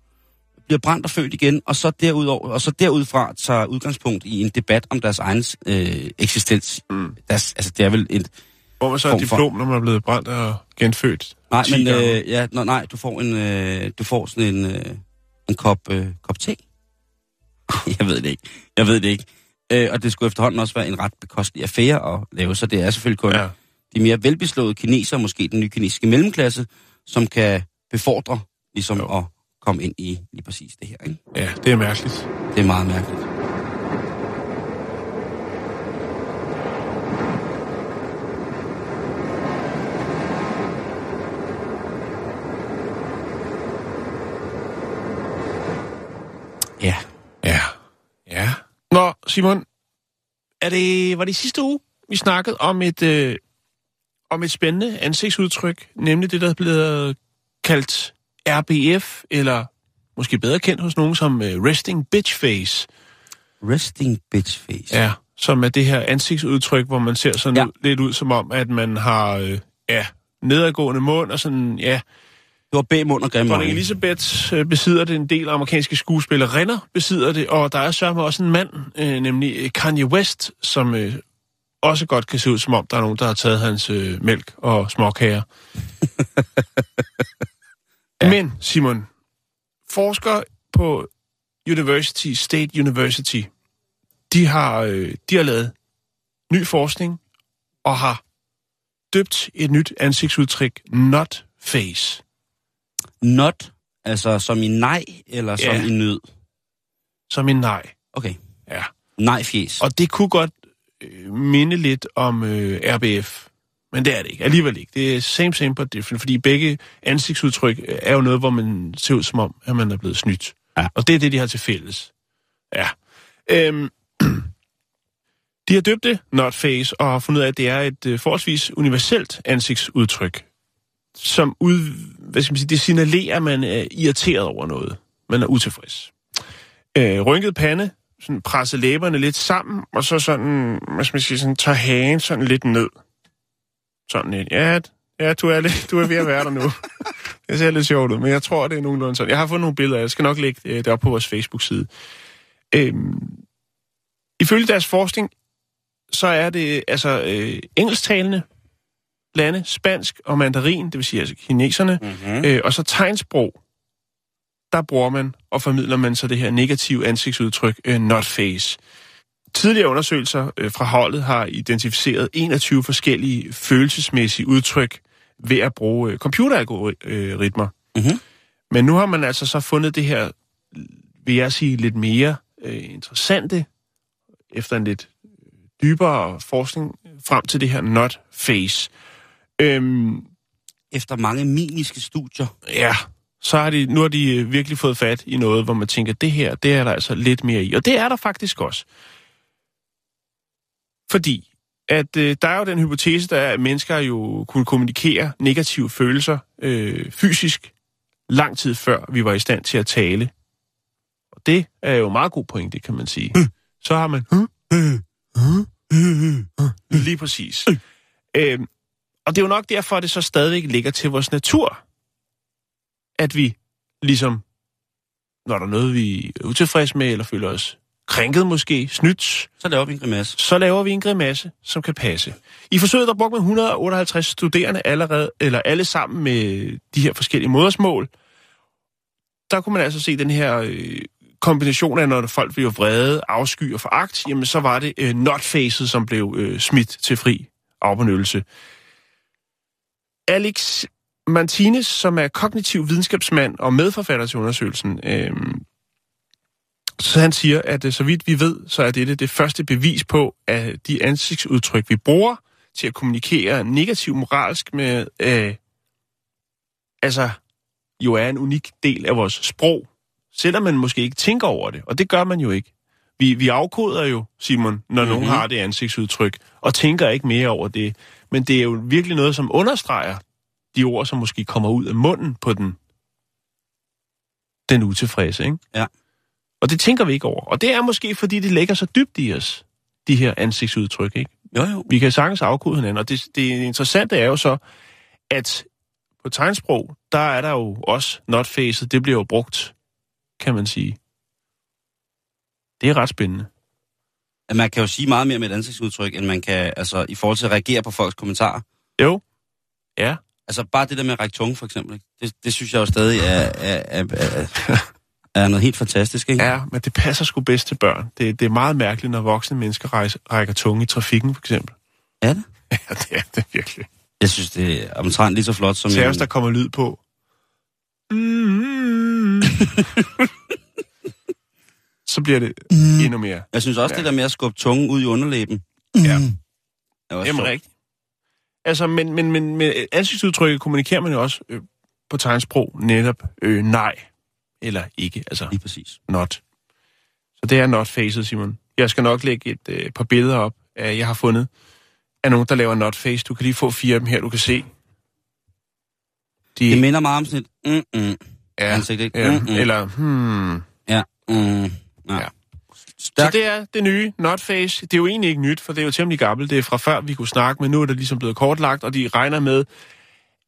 Bliver brændt og født igen, og så, derudover, og så derudfra tager udgangspunkt i en debat om deres egen øh, eksistens. Mm. Deres, altså, det er vel et... Hvor man så et for- diplom, når man er blevet brændt og genfødt. Nej, 10 men øh, ja, nå, nej, du får en, øh, du får sådan en, øh, en kop, øh, kop te. jeg ved det ikke. Jeg ved det ikke. Øh, og det skulle efterhånden også være en ret bekostelig affære at lave, så det er selvfølgelig kun Ja. De mere velbeslåede kinesere, måske den nye kinesiske mellemklasse, som kan befordre ligesom Jo. at komme ind i lige præcis det her. Ikke? ja, det er mærkeligt. Det er meget mærkeligt. Ja, Ja. Ja. Nå, Simon, er det, var det sidste uge, vi snakkede om et, øh, om et spændende ansigtsudtryk, nemlig det, der er blevet kaldt RBF, eller måske bedre kendt hos nogen som øh, resting bitch face. resting bitch face. Ja, som er det her ansigtsudtryk, hvor man ser sådan ja. Ud, lidt ud som om, at man har øh, ja, nedadgående mund og sådan, ja, Det var bag mund og grimme øjne. Elisabeth øh, besidder det, en del amerikanske skuespillerinder besidder det, og der er sørme også en mand, øh, nemlig øh, Kanye West, som øh, også godt kan se ud som om, der er nogen, der har taget hans øh, mælk og småkager. ja. Men, Simon, forskere på University, State University, de har, øh, de har lavet ny forskning og har døbt et nyt ansigtsudtryk, not face. Not, altså som i nej, eller som Ja. i nød. Som en nej. Okay. Ja. Nej fjes. Og det kunne godt øh, minde lidt om øh, RBF. Men det er det ikke. Alligevel ikke. Det er same, same but different. Fordi begge ansigtsudtryk øh, er jo noget, hvor man ser ud som om, at man er blevet snydt. Ja. Og det er det, de har til fælles. Ja. Øhm, de har døbt det not face og har fundet ud af, at det er et øh, forholdsvis universelt ansigtsudtryk, som ud, hvad skal man sige, det signalerer, at man er irriteret over noget. Man er utilfreds. Øh, rynket pande, sådan presse læberne lidt sammen, og så sådan, hvad skal man sige, sådan tager hagen sådan lidt ned. Sådan lidt, ja, ja du, er lidt, du er ved at være der nu. det ser lidt sjovt ud, men jeg tror, det er nogenlunde sådan. Jeg har fundet nogle billeder, jeg skal nok lægge det op på vores Facebook-side. Øhm, ifølge deres forskning, så er det altså øh, engelsktalende lande, spansk og mandarin, det vil sige altså kineserne, Mm-hmm. Øh, og så tegnsprog, der bruger man og formidler man så det her negative ansigtsudtryk, øh, not face. Tidligere undersøgelser øh, fra holdet har identificeret 21 forskellige følelsesmæssige udtryk ved at bruge øh, computeralgoritmer. Mhm. Men nu har man altså så fundet det her, vil jeg sige, lidt mere øh, interessante, efter en lidt dybere forskning, frem til det her not face. Øhm, Efter mange mimiske studier. Ja, så har de, nu har de øh, virkelig fået fat i noget, hvor man tænker, det her, det er der altså lidt mere i. Og det er der faktisk også. Fordi, at øh, der er jo den hypotese, der er, at mennesker jo kunne kommunikere negative følelser øh, fysisk lang tid før vi var i stand til at tale. Og det er jo meget god pointe, kan man sige. Så har man... Lige præcis. Øhm, og det er jo nok derfor, at det så stadigvæk ligger til vores natur, at vi ligesom, når der er noget, vi er utilfredse med, eller føler os krænket måske, snydt, Så laver vi en grimasse. så laver vi en grimasse, som kan passe. I forsøget der brugte man 158 studerende allerede, eller alle sammen med de her forskellige modersmål. Der kunne man altså se den her øh, kombination af, når folk blev vrede, afsky og foragt, jamen så var det øh, notfacet, som blev øh, smidt til fri afbenyttelse. Alex Martinez, som er kognitiv videnskabsmand og medforfatter til undersøgelsen, øh, så han siger, at øh, så vidt vi ved, så er dette det første bevis på, at de ansigtsudtryk, vi bruger til at kommunikere negativ moralsk med, øh, altså jo er en unik del af vores sprog, selvom man måske ikke tænker over det, og det gør man jo ikke. Vi, vi afkoder jo, Simon, når mm-hmm. nogen har det ansigtsudtryk, og tænker ikke mere over det. Men det er jo virkelig noget, som understreger de ord, som måske kommer ud af munden på den, den utilfredse, ikke? Ja. Og det tænker vi ikke over. Og det er måske, fordi det ligger så dybt i os, de her ansigtsudtryk, ikke? Jo, jo. Vi kan sagtens afkode hinanden, og det, det interessante er jo så, at på tegnsprog, der er der jo også notfacet, det bliver jo brugt, kan man sige. Det er ret spændende. Man kan jo sige meget mere med et ansigtsudtryk, end man kan, altså, i forhold til at reagere på folks kommentarer. Jo. Ja. Altså, bare det der med at række tunge, for eksempel. ikke? Det, det synes jeg jo stadig er, er, er, er, er noget helt fantastisk, ikke? Ja, men det passer sgu bedst til børn. Det, det er meget mærkeligt, når voksne mennesker rejser, rækker tunge i trafikken, for eksempel. Er det? Ja, det er det virkelig. Jeg synes, det er omtrent lige så flot som... Særligt, der kommer lyd på. Så bliver det Mm. endnu mere. Jeg synes også, Ja. det der med at skubbe tungen ud i underlæben. Ja. er Jamen sjovt. rigtigt. Altså, men, men, men med ansigtsudtrykket kommunikerer man jo også øh, på tegnsprog netop øh, nej eller ikke, altså Lige præcis. not. Så det er not facet, Simon. Jeg skal nok lægge et øh, par billeder op, af, jeg har fundet af nogen, der laver not face. Du kan lige få fire af dem her, du kan se. De, Det minder meget om sådan et... Mm-mm. ja, ansigt, ikke? ja, Mm-mm. eller hmm. Ja. Mm. Ja. Ja. Ja. Så Stærk. det er det nye Notface. Det er jo egentlig ikke nyt, for det er jo temmelig gammelt. Det er fra før, vi kunne snakke, men nu er det ligesom blevet kortlagt, og de regner med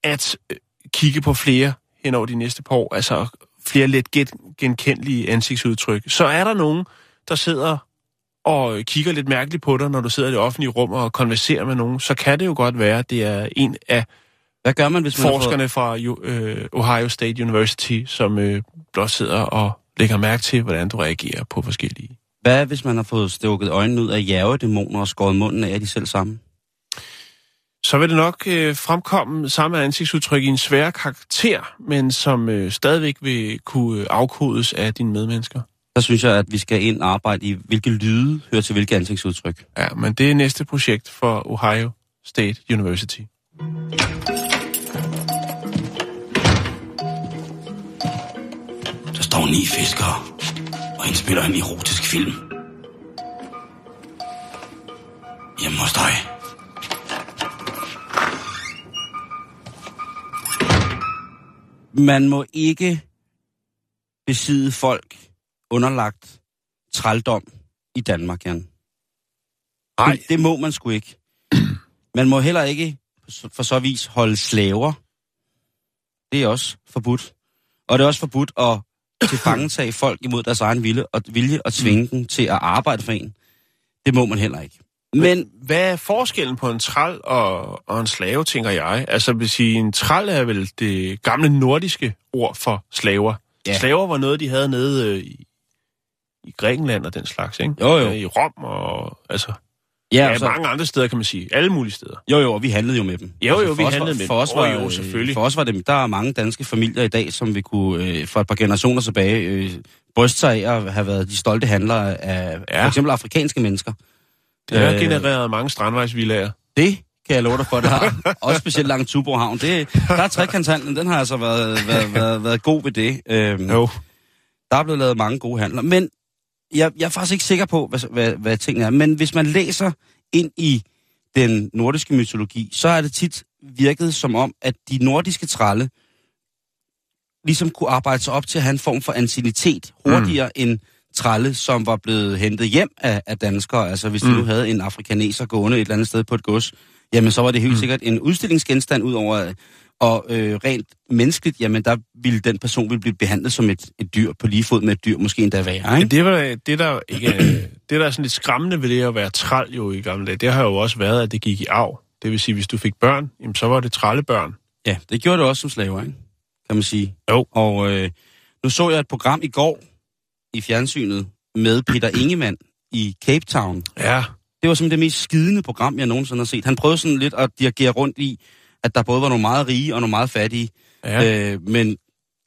at øh, kigge på flere hen over de næste par år, altså flere let gen- genkendelige ansigtsudtryk. Så er der nogen, der sidder og kigger lidt mærkeligt på dig, når du sidder i det offentlige rum og konverserer med nogen, så kan det jo godt være, at det er en af Hvad gør man, hvis man forskerne fra øh, Ohio State University, som øh, blot sidder og lægger mærke til, hvordan du reagerer på forskellige Hvad hvis man har fået stukket øjnene ud af jævedæmoner og skåret munden af de selv sammen? så vil det nok øh, fremkomme samme ansigtsudtryk i en svær karakter, men som øh, stadigvæk vil kunne øh, afkodes af dine medmennesker. Så synes jeg, at vi skal ind og arbejde i, hvilke lyde hører til hvilke ansigtsudtryk. Ja, men det er næste projekt for Ohio State University. Der står ni fiskere indspiller en erotisk film. Hjemme hos dig. Man må ikke besidde folk underlagt trældom i Danmark, Jan. Nej. Det, det må man sgu ikke. Man må heller ikke for så vis holde slaver. Det er også forbudt. Og det er også forbudt at tilfangetage folk imod deres egen vilje og, vilje og tvinge dem til at arbejde for en. Det må man heller ikke. Men Hvad er forskellen på en træl og, og en slave, tænker jeg? Altså, vil sige, en træl er vel det gamle nordiske ord for slaver. Ja. Ja. Slaver var noget, de havde nede øh, i, i Grækenland og den slags, ikke? Jo, jo. Øh, I Rom og altså... ja, Ja, altså, mange andre steder, kan man sige. Alle mulige steder. jo jo, og vi handlede jo med dem. Altså, Jo, jo, vi os handlede var, med for os var, jo, øh, selvfølgelig. For os var det, der er mange danske familier i dag, som vi kunne øh, for et par generationer tilbage øh, bryste sig af at have været de stolte handlere af. Ja. for eksempel afrikanske mennesker. Det har Øh, genereret mange strandvejsvillager. Det kan jeg love dig for, det har. Også specielt langt Tuborg Havn. Det, der er trekantshandlen, den har altså været, været, været, været god ved det. Øhm, Jo. Der er blevet lavet mange gode handler. Men jeg, jeg er faktisk ikke sikker på, hvad, hvad, hvad tingene er. Men hvis man læser ind i den nordiske mytologi, så er det tit virket som om, at de nordiske tralle ligesom kunne arbejde sig op til at have en form for ancienitet hurtigere mm. end tralle, som var blevet hentet hjem af, af danskere. Altså hvis de Mm. nu havde en afrikaneser gående et eller andet sted på et gods, jamen så var det helt mm. sikkert en udstillingsgenstand ud over, Og øh, rent menneskeligt, jamen der ville den person ville blive behandlet som et, et dyr på lige fod med et dyr, måske endda værre, Men ikke? det, var, det, der ikke er, det, der er sådan lidt skræmmende ved det at være træl jo i gamle dage, det har jo også været, at det gik i arv. Det vil sige, hvis du fik børn, jamen, så var det trallebørn. Ja, det gjorde det også som slaver, ikke? Kan man sige. Jo. Og øh, nu så jeg et program i går i fjernsynet med Peter Ingemann i Cape Town. Ja. Det var simpelthen det mest skidende program, jeg nogensinde har set. Han prøvede sådan lidt at dirigere rundt i, at der både var nogle meget rige og nogle meget fattige. ja. Øh, men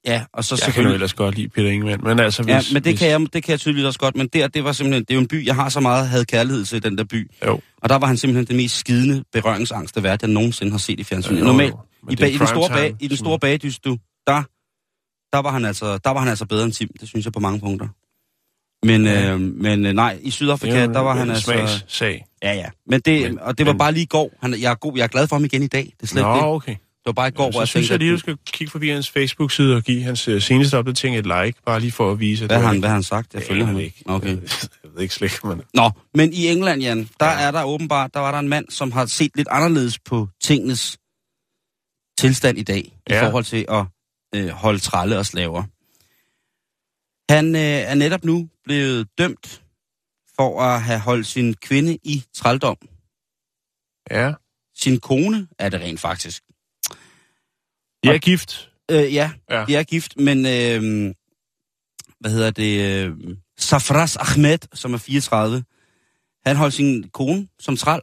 ja, og så jeg kan jo selvfølgelig... ellers godt lide Peter Ingemann, men altså hvis... Ja, men det hvis, kan, jeg, det kan jeg tydeligt også godt, men der, det var simpelthen, det er jo en by, jeg har så meget havde kærlighed til, den der by. Jo. Og der var han simpelthen den mest skidende berøringsangste vært, jeg nogensinde har set i fjernsynet. Jo, Normalt, i, bag, i, den store bag, i den store bagdyst, du, der, der, var han altså, der var han altså bedre end Tim, det synes jeg på mange punkter. Men, Ja. øh, men øh, nej, i Sydafrika, jo der var han altså... smagssag. Ja, ja. Men det, Men- og det var men- bare lige i går. Han, jeg, er god, jeg er glad for ham igen i dag. Det er slet Nå, ikke det. okay. Det var bare i går, hvor så jeg synes tænkte, jeg lige, du skal kigge forbi hans Facebook-side og give hans uh, seneste opdatering et like, bare lige for at vise, at hvad han, hvad har han sagt? Jeg Jeg følger ham ikke. ikke. Okay. Jeg ved ikke slet ikke, men... Nå, men i England, Jan, der ja. er der åbenbart, der var der en mand, som har set lidt anderledes på tingenes tilstand i dag, ja. i Ja. forhold til at øh, holde tralle og slaver. Han øh, er netop nu blevet dømt for at have holdt sin kvinde i trældom. Ja. Sin kone er det rent faktisk. Jeg er gift. Øh, ja, ja, Ja. de er gift, men øh, hvad hedder det? Øh, Safras Ahmed, som er 34, han holdt sin kone som træl,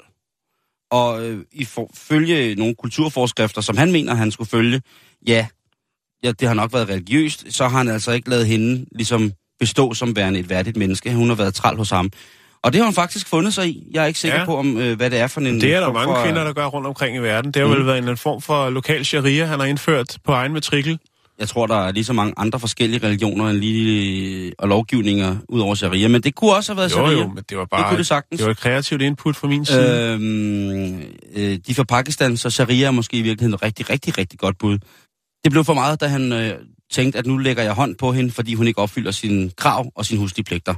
og øh, i for, følge nogle kulturforskrifter, som han mener, han skulle følge, ja, ja, det har nok været religiøst, så har han altså ikke lavet hende ligesom bestå som værende et værdigt menneske. Hun har været træl hos ham. Og det har hun faktisk fundet sig i. Jeg er ikke sikker ja. På, om øh, hvad det er for en... Det er der mange for, kvinder, der gør rundt omkring i verden. Det har Mm. vel været en eller anden form for lokal sharia, han har indført på egen matrikel. Jeg tror, der er lige så mange andre forskellige religioner end lige, og lovgivninger ud over sharia, men det kunne også have været Jo, sharia. jo, men det var bare... det kunne det sagtens. det var et kreativt input fra min side. Øhm, øh, de fra Pakistan, så sharia er måske i virkeligheden et rigtig, rigtig, rigtig godt bud. Det blev for meget, da han øh, tænkte, at nu lægger jeg hånd på hende, fordi hun ikke opfylder sine krav og sine huslige pligter.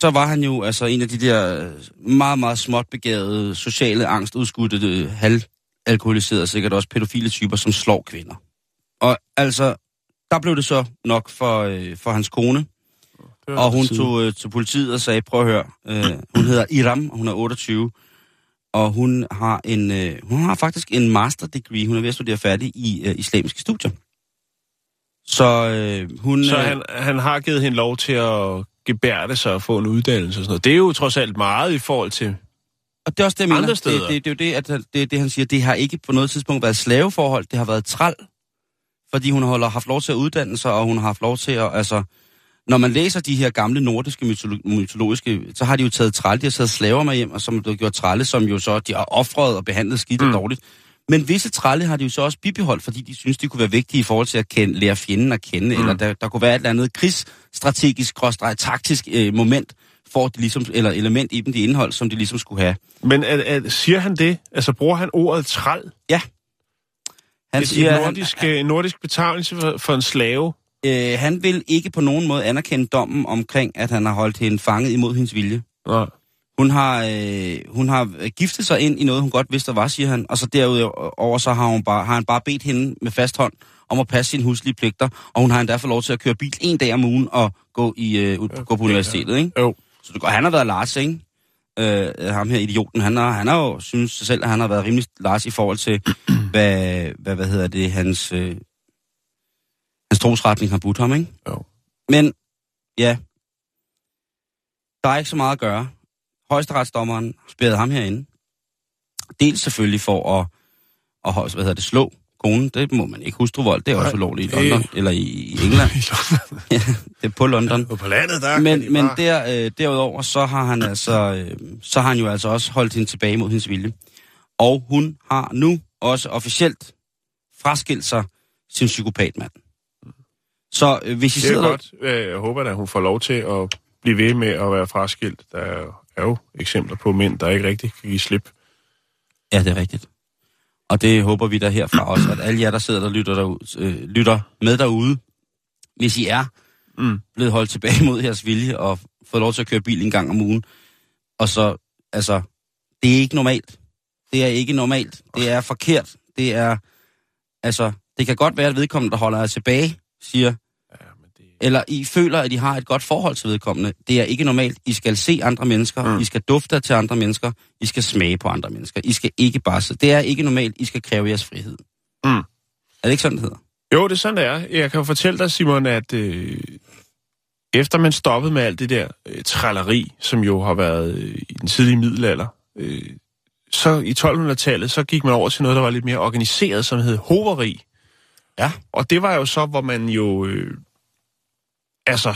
Så var han jo altså en af de der øh, meget, meget småt begavede, sociale angstudskudte, øh, halvalkoholiserede, sikkert også pædofile typer, som slår kvinder. Og altså, der blev det så nok for, øh, for hans kone, og hun tog øh, til politiet og sagde, prøv at høre, øh, hun hedder Iram, og hun er 28, og hun har en, øh, hun har faktisk en master degree, hun er ved at studere færdig i øh, islamiske studier. Så øh, hun... Så øh, han, han har givet hende lov til at gebærde sig og få en uddannelse og sådan noget. Det er jo trods alt meget i forhold til... Og det er også det, jeg mener. Andre Det, steder. det, det, er jo det, at det, det, han siger. Det har ikke på noget tidspunkt været slaveforhold. Det har været træl. Fordi hun har haft lov til at uddanne sig, og hun har haft lov til at... Altså, når man læser de her gamle nordiske mytolo- mytologiske, så har de jo taget træl. De har taget slaver med hjem, og som er blevet gjort trælle, som jo så de har offret og behandlet skidt og Mm. dårligt. Men visse trælle har de jo så også bibeholdt, fordi de synes, de kunne være vigtige i forhold til at kende, lære fjenden at kende, mm. eller der, der kunne være et eller andet krigsstrategisk, taktisk øh, moment, for at de ligesom, eller element i dem, de indhold, som de ligesom skulle have. Men at, at, siger han det? Altså bruger han ordet træl? Han et, siger, et nordisk, han, en nordisk betegnelse for, for en slave? Øh, han vil ikke på nogen måde anerkende dommen omkring, at han har holdt hende fanget imod hendes vilje. Nå. Hun har, øh, hun har giftet sig ind i noget, hun godt vidste, der var, siger han. Og så derudover så har, hun bare, har han bare bedt hende med fast hånd om at passe sine huslige pligter. Og hun har endda fået lov til at køre bil en dag om ugen og gå, i, øh, ud, gå på universitetet. Ikke? Jo. Så det går, han har været Lars, ikke? Øh, ham her idioten, han har, han har jo synes selv, at han har været rimelig Lars i forhold til, hvad, hvad, hvad hedder det, hans, øh, hans trosretning har budt ham, ikke? Jo. Men, ja, der er ikke så meget at gøre. Højesteretsdommeren spærrede ham herinde. Dels selvfølgelig for at, at hvad hedder det, slå konen. Det må man ikke. Hustruvold, det er også Nej, ulovligt i det- London, eller i, i England. det er på London. Og på landet, der kan de Men, men bare... der, øh, derudover, så har han altså, øh, så har han jo altså også holdt hende tilbage mod hendes vilje. Og hun har nu også officielt fraskilt sig sin psykopatmand. Så øh, hvis I Det er sidder der, godt. Øh, Jeg håber at hun får lov til at blive ved med at være fraskilt. Der er jo eksempler på mænd, der ikke rigtig kan give slip. Ja, det er rigtigt. Og det håber vi da herfra også, at alle jer, der sidder der lytter, derud, øh, lytter med derude, hvis I er Mm. blevet holdt tilbage mod jeres vilje og fået lov til at køre bil en gang om ugen, og så, altså, det er ikke normalt. Det er ikke normalt. Det er forkert. Det er, altså, Det kan godt være, at vedkommende, der holder jer tilbage, siger, Ja, men det... eller I føler, at I har et godt forhold til vedkommende. Det er ikke normalt. I skal se andre mennesker. Mm. I skal dufte til andre mennesker. I skal smage på andre mennesker. I skal ikke bare sidde. Det er ikke normalt. I skal kræve jeres frihed. Mm. Er det ikke sådan, det hedder? Jo, det er sådan, det er. Jeg kan jo fortælle dig, Simon, at øh, efter man stoppede med alt det der øh, tralleri, som jo har været øh, i den tidlige middelalder, øh, så i 1200-tallet, så gik man over til noget, der var lidt mere organiseret, som hed hoveri. Ja. Og det var jo så, hvor man jo, øh, altså,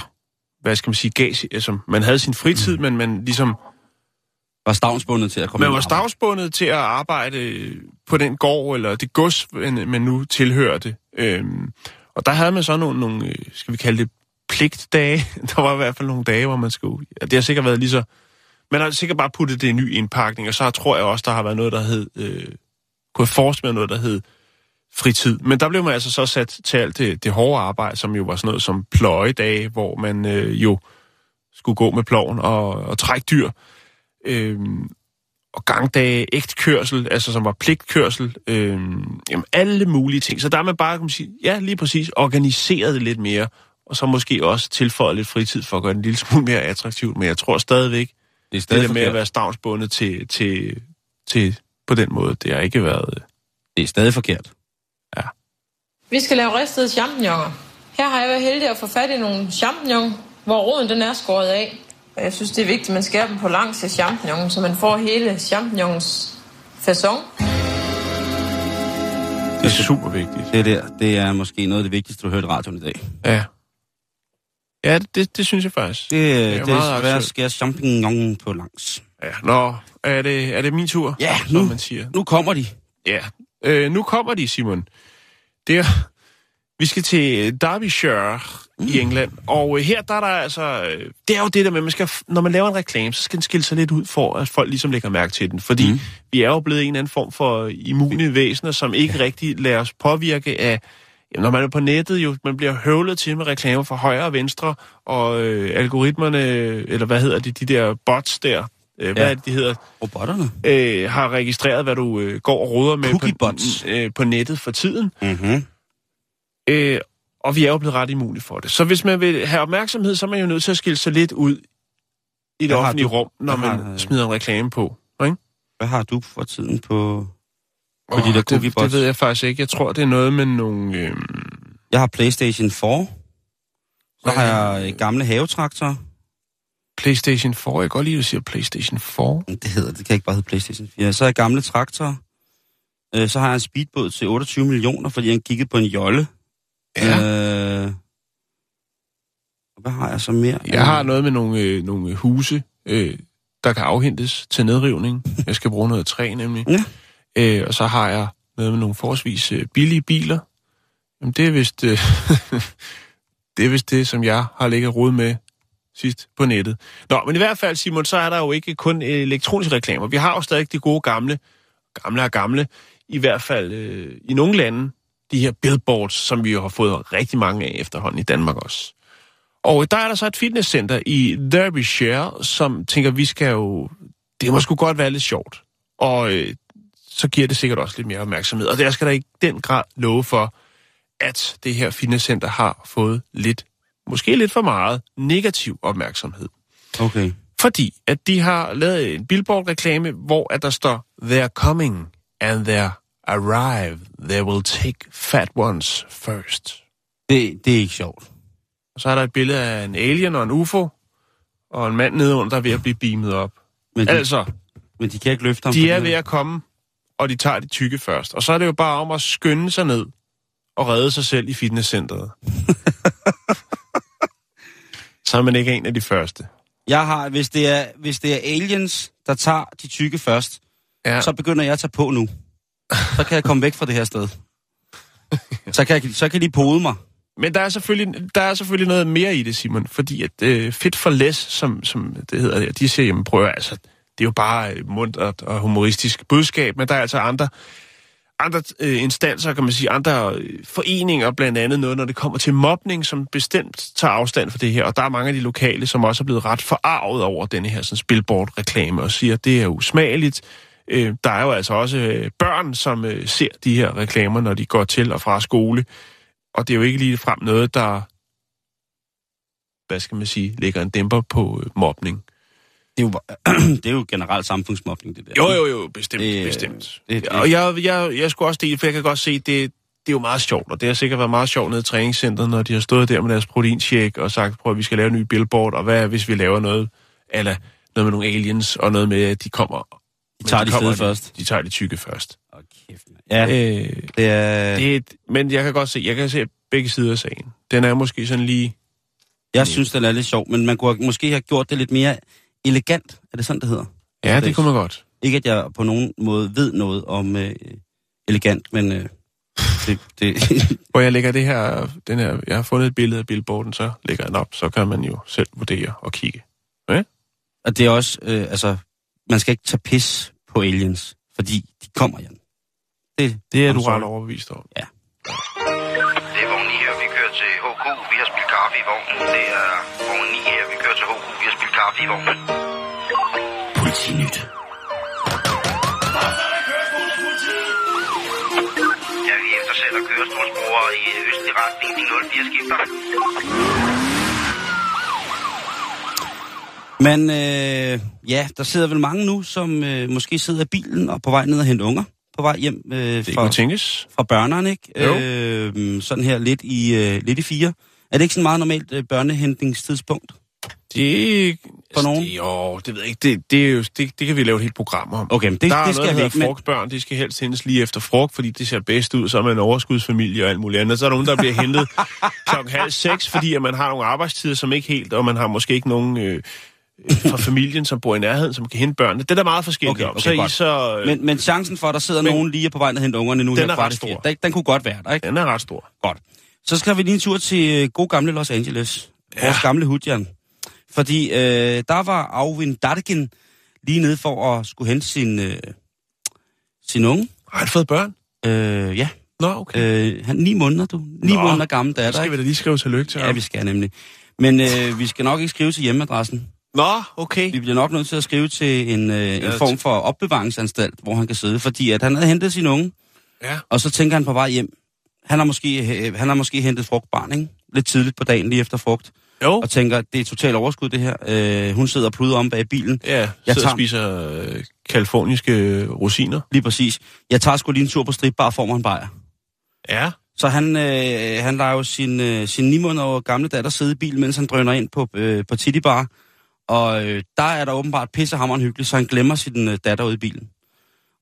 hvad skal man sige, gav, altså, man havde sin fritid, mm. men man ligesom Var stavnsbundet til at komme man var stavsbundet til at arbejde på den gård, eller det gods, man man nu tilhørte. Øhm, og der havde man så nogle, nogle, øh, skal vi kalde det, pligtdage. Der var i hvert fald nogle dage, hvor man skulle... Ja, det har sikkert været lige så... Man har sikkert bare puttet det i en ny indpakning, og så tror jeg også, der har været noget, der hed... Øh, kunne jeg forestille mig noget, der hed fritid. Men der blev man altså så sat til alt det, det hårde arbejde, som jo var sådan noget som pløjedage, hvor man øh, jo skulle gå med ploven og, og trække dyr. Øhm, og gangdage, ægtkørsel, altså som var pligtkørsel, øhm, jamen alle mulige ting. Så der er man bare, kan man sige, ja, lige præcis, organiseret det lidt mere, og så måske også tilføjet lidt fritid for at gøre det en lille smule mere attraktivt. Men jeg tror stadigvæk, Det er det stadig der med at være stavnsbundet til, til, til, på den måde, det har ikke været... Det er stadig forkert. Vi skal lave ristede champignoner. Her har jeg været heldig at få fat i nogle champignon, hvor roden den er skåret af. Og jeg synes, det er vigtigt, at man skærer dem på langs af champignon, så man får hele champignons façon. Det er super vigtigt. Det der, det er måske noget af det vigtigste, du har hørt i radioen i dag. Ja. Ja, det, det synes jeg faktisk. Det, er det, det meget er svært at skære champignon på langs. Ja. Nå, er det, er det min tur? Ja, som nu. man siger. Nu kommer de. Ja, øh, nu kommer de, Simon. Det er, vi skal til Derbyshire mm. i England, og øh, her der er der altså... øh, Det er jo det der med, man skal, når man laver en reklame, så skal den skille sig lidt ud for, at folk ligesom lægger mærke til den. Fordi mm. vi er jo blevet en eller anden form for immune væsener, som ikke rigtig lader os påvirke af... Jamen, når man er på nettet, jo, man bliver høvlet til med reklamer fra højre og venstre, og øh, algoritmerne, eller hvad hedder de, de der bots der, øh, hvad Ja. er det, de hedder, Robotterne. øh, har registreret, hvad du øh, går og roder med på, øh, på nettet for tiden. Mm-hmm. Øh, og vi er jo blevet ret immune for det. Så hvis man vil have opmærksomhed, så er man jo nødt til at skille sig lidt ud i det offentlige rum, når man har, øh, smider en reklame på. Ikke? Hvad har du for tiden på, på Åh, de der det, det ved jeg faktisk ikke. Jeg tror, det er noget med nogle... Øh, Jeg har Playstation 4. Så har jeg gamle havetraktorer. PlayStation 4. Jeg kan godt lide, at du siger PlayStation 4. Det hedder det. kan ikke bare hedde Playstation 4. Så har jeg gamle traktorer. Øh, Så har jeg en speedbåd til 28 millioner, fordi han kiggede på en jolle. Ja. Øh, hvad har jeg så mere? Jeg har noget med nogle, øh, nogle huse, øh, der kan afhentes til nedrivning. Jeg skal bruge noget træ nemlig. Ja. Øh, og så har jeg noget med nogle forholdsvis øh, billige biler. Jamen, det er vist, øh, det er vist det, som jeg har ligget rod med sidst på nettet. Nå, men i hvert fald, Simon, så er der jo ikke kun elektroniske reklamer. Vi har jo stadig de gode gamle, gamle og gamle, i hvert fald øh, i nogle lande, de her billboards, som vi jo har fået rigtig mange af efterhånden i Danmark også. Og der er der så et fitnesscenter i Derbyshire, som tænker, vi skal jo... Det må sgu godt være lidt sjovt. Og øh, så giver det sikkert også lidt mere opmærksomhed. Og der skal der i den grad love for, at det her fitnesscenter har fået lidt, måske lidt for meget, negativ opmærksomhed. Okay. Fordi at de har lavet en billboard-reklame, hvor at der står, They're coming, and they're arrive. They will take fat ones first. Det, det er ikke sjovt. Og så er der et billede af en alien og en UFO, og en mand nedenunder, der er ved at blive beamet op. Men de, Altså, men de kan ikke løfte ham. de er ved at komme, og de tager de tykke først. Og så er det jo bare om at skynde sig ned og redde sig selv i fitnesscenteret. så er man ikke en af de første. Jeg har, hvis det, er, hvis det er aliens, der tager de tykke først, Ja. så begynder jeg at tage på nu. Så kan jeg komme væk fra det her sted. Så kan, jeg, så kan de pode mig. Men der er, selvfølgelig, der er selvfølgelig noget mere i det, Simon, fordi at øh, Fit for Less, som, som det hedder der, de siger, jamen prøv altså, det er jo bare mundt og, og humoristisk budskab, men der er altså andre, andre øh, instanser, kan man sige, andre øh, foreninger, blandt andet noget, når det kommer til mobning, som bestemt tager afstand for det her, og der er mange af de lokale, som også er blevet ret forarvet over denne her sådan, spilbord-reklame, og siger, at det er usmageligt, Øh, der er jo altså også øh, børn, som øh, ser de her reklamer, når de går til og fra skole. Og det er jo ikke lige frem noget, der, hvad skal man sige, lægger en dæmper på øh, mobning. Det er, jo, det er jo generelt samfundsmobning, det der. Jo, jo, jo, bestemt, Det, bestemt. det- Det, og jeg, jeg, jeg skulle også dele, for jeg kan godt se, det, det er jo meget sjovt, og det har sikkert været meget sjovt nede i træningscenteret, når de har stået der med deres proteinshake og sagt, prøv at vi skal lave en ny billboard, og hvad hvis vi laver noget, eller noget med nogle aliens, og noget med, at de kommer... De tager de kommer- fede først. De tager de tykke først. Åh, kæft. Ja, Øh, det er... det er et, men jeg kan godt se, jeg kan se begge sider af sagen. Den er måske sådan lige... Jeg synes, den er lidt sjov, men man kunne måske have gjort det lidt mere elegant. Er det sådan, det hedder? Ja, det kunne man godt. Ikke, at jeg på nogen måde ved noget om øh, elegant, men øh, det, det, Hvor jeg lægger det her, den her, jeg har fundet et billede af billboarden, så lægger jeg den op, så kan man jo selv vurdere og kigge. og det er også, øh, altså, man skal ikke tage pis på aliens, fordi de kommer, Jan. Det, Det er du ret overbevist om. Det er vogn 9 her, vi kører til HK, vi har spillet kaffe i vognen. Det er vogn 9 her, vi kører til HK, vi har spillet kaffe i vognen. Kørestolsbrugere i østlig retning, de 04 skifter. Men øh, ja, der sidder vel mange nu, som øh, måske sidder i bilen og på vej ned og hente unger. På vej hjem øh, fra, tænkes. fra børneren, ikke? Jo. Øh, sådan her lidt i, øh, lidt i fire. Er det ikke sådan meget normalt øh, børnehentningstidspunkt? Det, For nogen? Det, jo, det ved jeg ikke. Det, det, er jo, det, det kan vi lave et helt program om. Okay, men det, der er det skal noget, vi ikke. frugtbørn. De skal helst hentes lige efter frugt, fordi det ser bedst ud. Så er man en overskudsfamilie og alt muligt andet. Så er der nogen, der bliver hentet klokken halv seks, fordi at man har nogle arbejdstider, som ikke helt, og man har måske ikke nogen øh, øh, fra familien, som bor i nærheden, som kan hente børnene. Det er der meget forskelligt Okay, okay, så, er I godt. så, øh, men, men chancen for, at der sidder Men- nogen lige på vej ned og hente ungerne nu Den her er ret stor. den, den kunne godt være der, ikke? den er ret stor. Godt. Så skal vi lige en tur til øh, god gamle Los Angeles. Ja. Vores gamle hudjan. Fordi øh, der var Alvin Dattigan lige nede for at skulle hente sin, øh, sin unge. Har han fået børn? Øh, ja, Nå, okay. øh, han ni måneder, du. Ni Nå, måneder gammel Så datter, skal vi da lige skrive tillykke til Ja, ham. vi skal nemlig. Men øh, vi skal nok ikke skrive til hjemmeadressen. Nå, okay. Vi bliver nok nødt til at skrive til en, øh, en Ja, form for opbevaringsanstalt, hvor han kan sidde. Fordi at han havde hentet sin unge, Ja. og så tænker han på vej hjem. Han har måske, øh, han har måske hentet frugtbarn, ikke? Lidt tidligt på dagen, lige efter frugt. Jo. Og tænker, det er totalt overskud, det her. Øh, hun sidder og pluder om bag bilen. Ja, Jeg sidder tager- og spiser øh, kaliforniske rosiner. Lige præcis. Jeg tager sgu lige en tur på stripbar og får mig en bajer. Ja. Så han, øh, han lader jo sin, øh, sin 9 måneder gamle datter sidde i bilen, mens han drøner ind på, øh, på Titty Bar. Og øh, der er der åbenbart pissehammerende hyggeligt, så han glemmer sin øh, datter ud i bilen.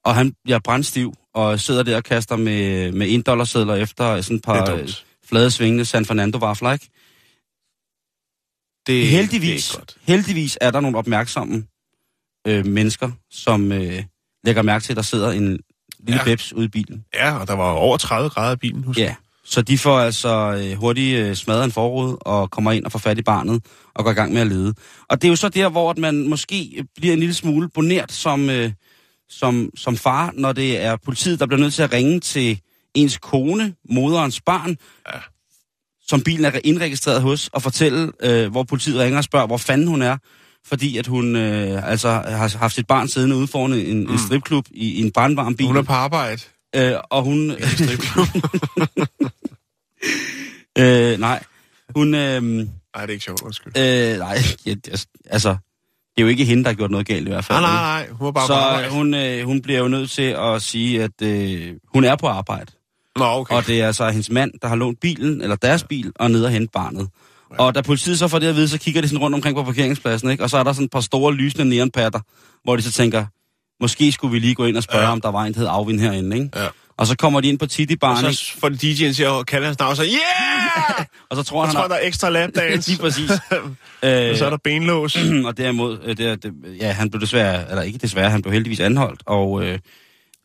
Og han bliver brændstiv og sidder der og kaster med, med 1 dollar sedler efter sådan et par øh, flade svingende San Fernando vafler, ikke? Det, heldigvis, Det er godt. heldigvis er der nogle opmærksomme øh, mennesker, som øh, lægger mærke til, at der sidder en lille Ja. ja. bebs ude i bilen. Ja, og der var over 30 grader i bilen, husk. Ja, så de får altså øh, hurtigt øh, smadret en forrude og kommer ind og får fat i barnet og går i gang med at lede. Og det er jo så der, hvor at man måske bliver en lille smule bonert som, øh, som, som far, når det er politiet, der bliver nødt til at ringe til ens kone, moderens barn, Ja. Som bilen er indregistreret hos, og fortælle, øh, hvor politiet ringer og spørger, hvor fanden hun er, fordi at hun øh, altså har haft sit barn siddende ude foran en, mm. en stripklub i, i en brandvarm bil. Hun er på arbejde. Øh, og hun... øh, nej. Hun... Øh, Nej, det er ikke sjovt, undskyld. øh, nej, det- altså... Det er jo ikke hende, der har gjort noget galt i hvert fald. Nej, nej, nej. Hun var bare på Så arbejde. hun, øh, hun bliver jo nødt til at sige, at øh, hun er på arbejde. Nå, okay. Og det er altså hendes mand, der har lånt bilen, eller deres bil, og ned og hente barnet. Og da politiet så får det at vide, så kigger de sådan rundt omkring på parkeringspladsen, ikke? Og så er der sådan et par store lysende neonpatter, hvor de så tænker, måske skulle vi lige gå ind og spørge, Ja. ja. om der var en, der hed Afvin herinde, ikke? Ja. Og så kommer de ind på Titty Og Barn, ikke? så får DJ'en til at kalde hans navn, så yeah! Og så tror Og han, tror han der er ekstra lapdance. Lige præcis. Og øh, så er der benlås. og derimod, øh, det, er- det, ja, han blev desværre, eller ikke desværre, han blev heldigvis anholdt, og øh,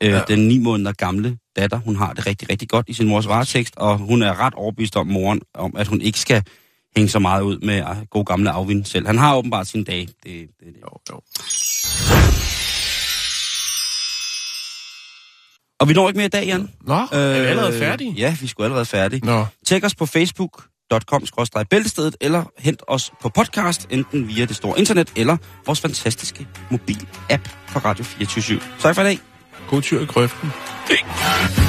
øh, ja. den ni måneder gamle datter, hun har det rigtig, rigtig godt i sin mors varetekst, og hun er ret overbevist om moren, om at hun ikke skal hænge så meget ud med ah, god gamle afvind selv. Han har åbenbart sin dag. Det, det, det. Jo, jo. Og vi når ikke mere i dag, Jan. Nå, øh, er vi øh, allerede færdige? Ja, vi skulle allerede færdige. Nå. Tjek os på Facebook facebook.com bæltestedet eller hent os på podcast, enten via det store internet eller vores fantastiske mobil-app fra Radio 24 Tak for i dag. God tur i grøften. Big.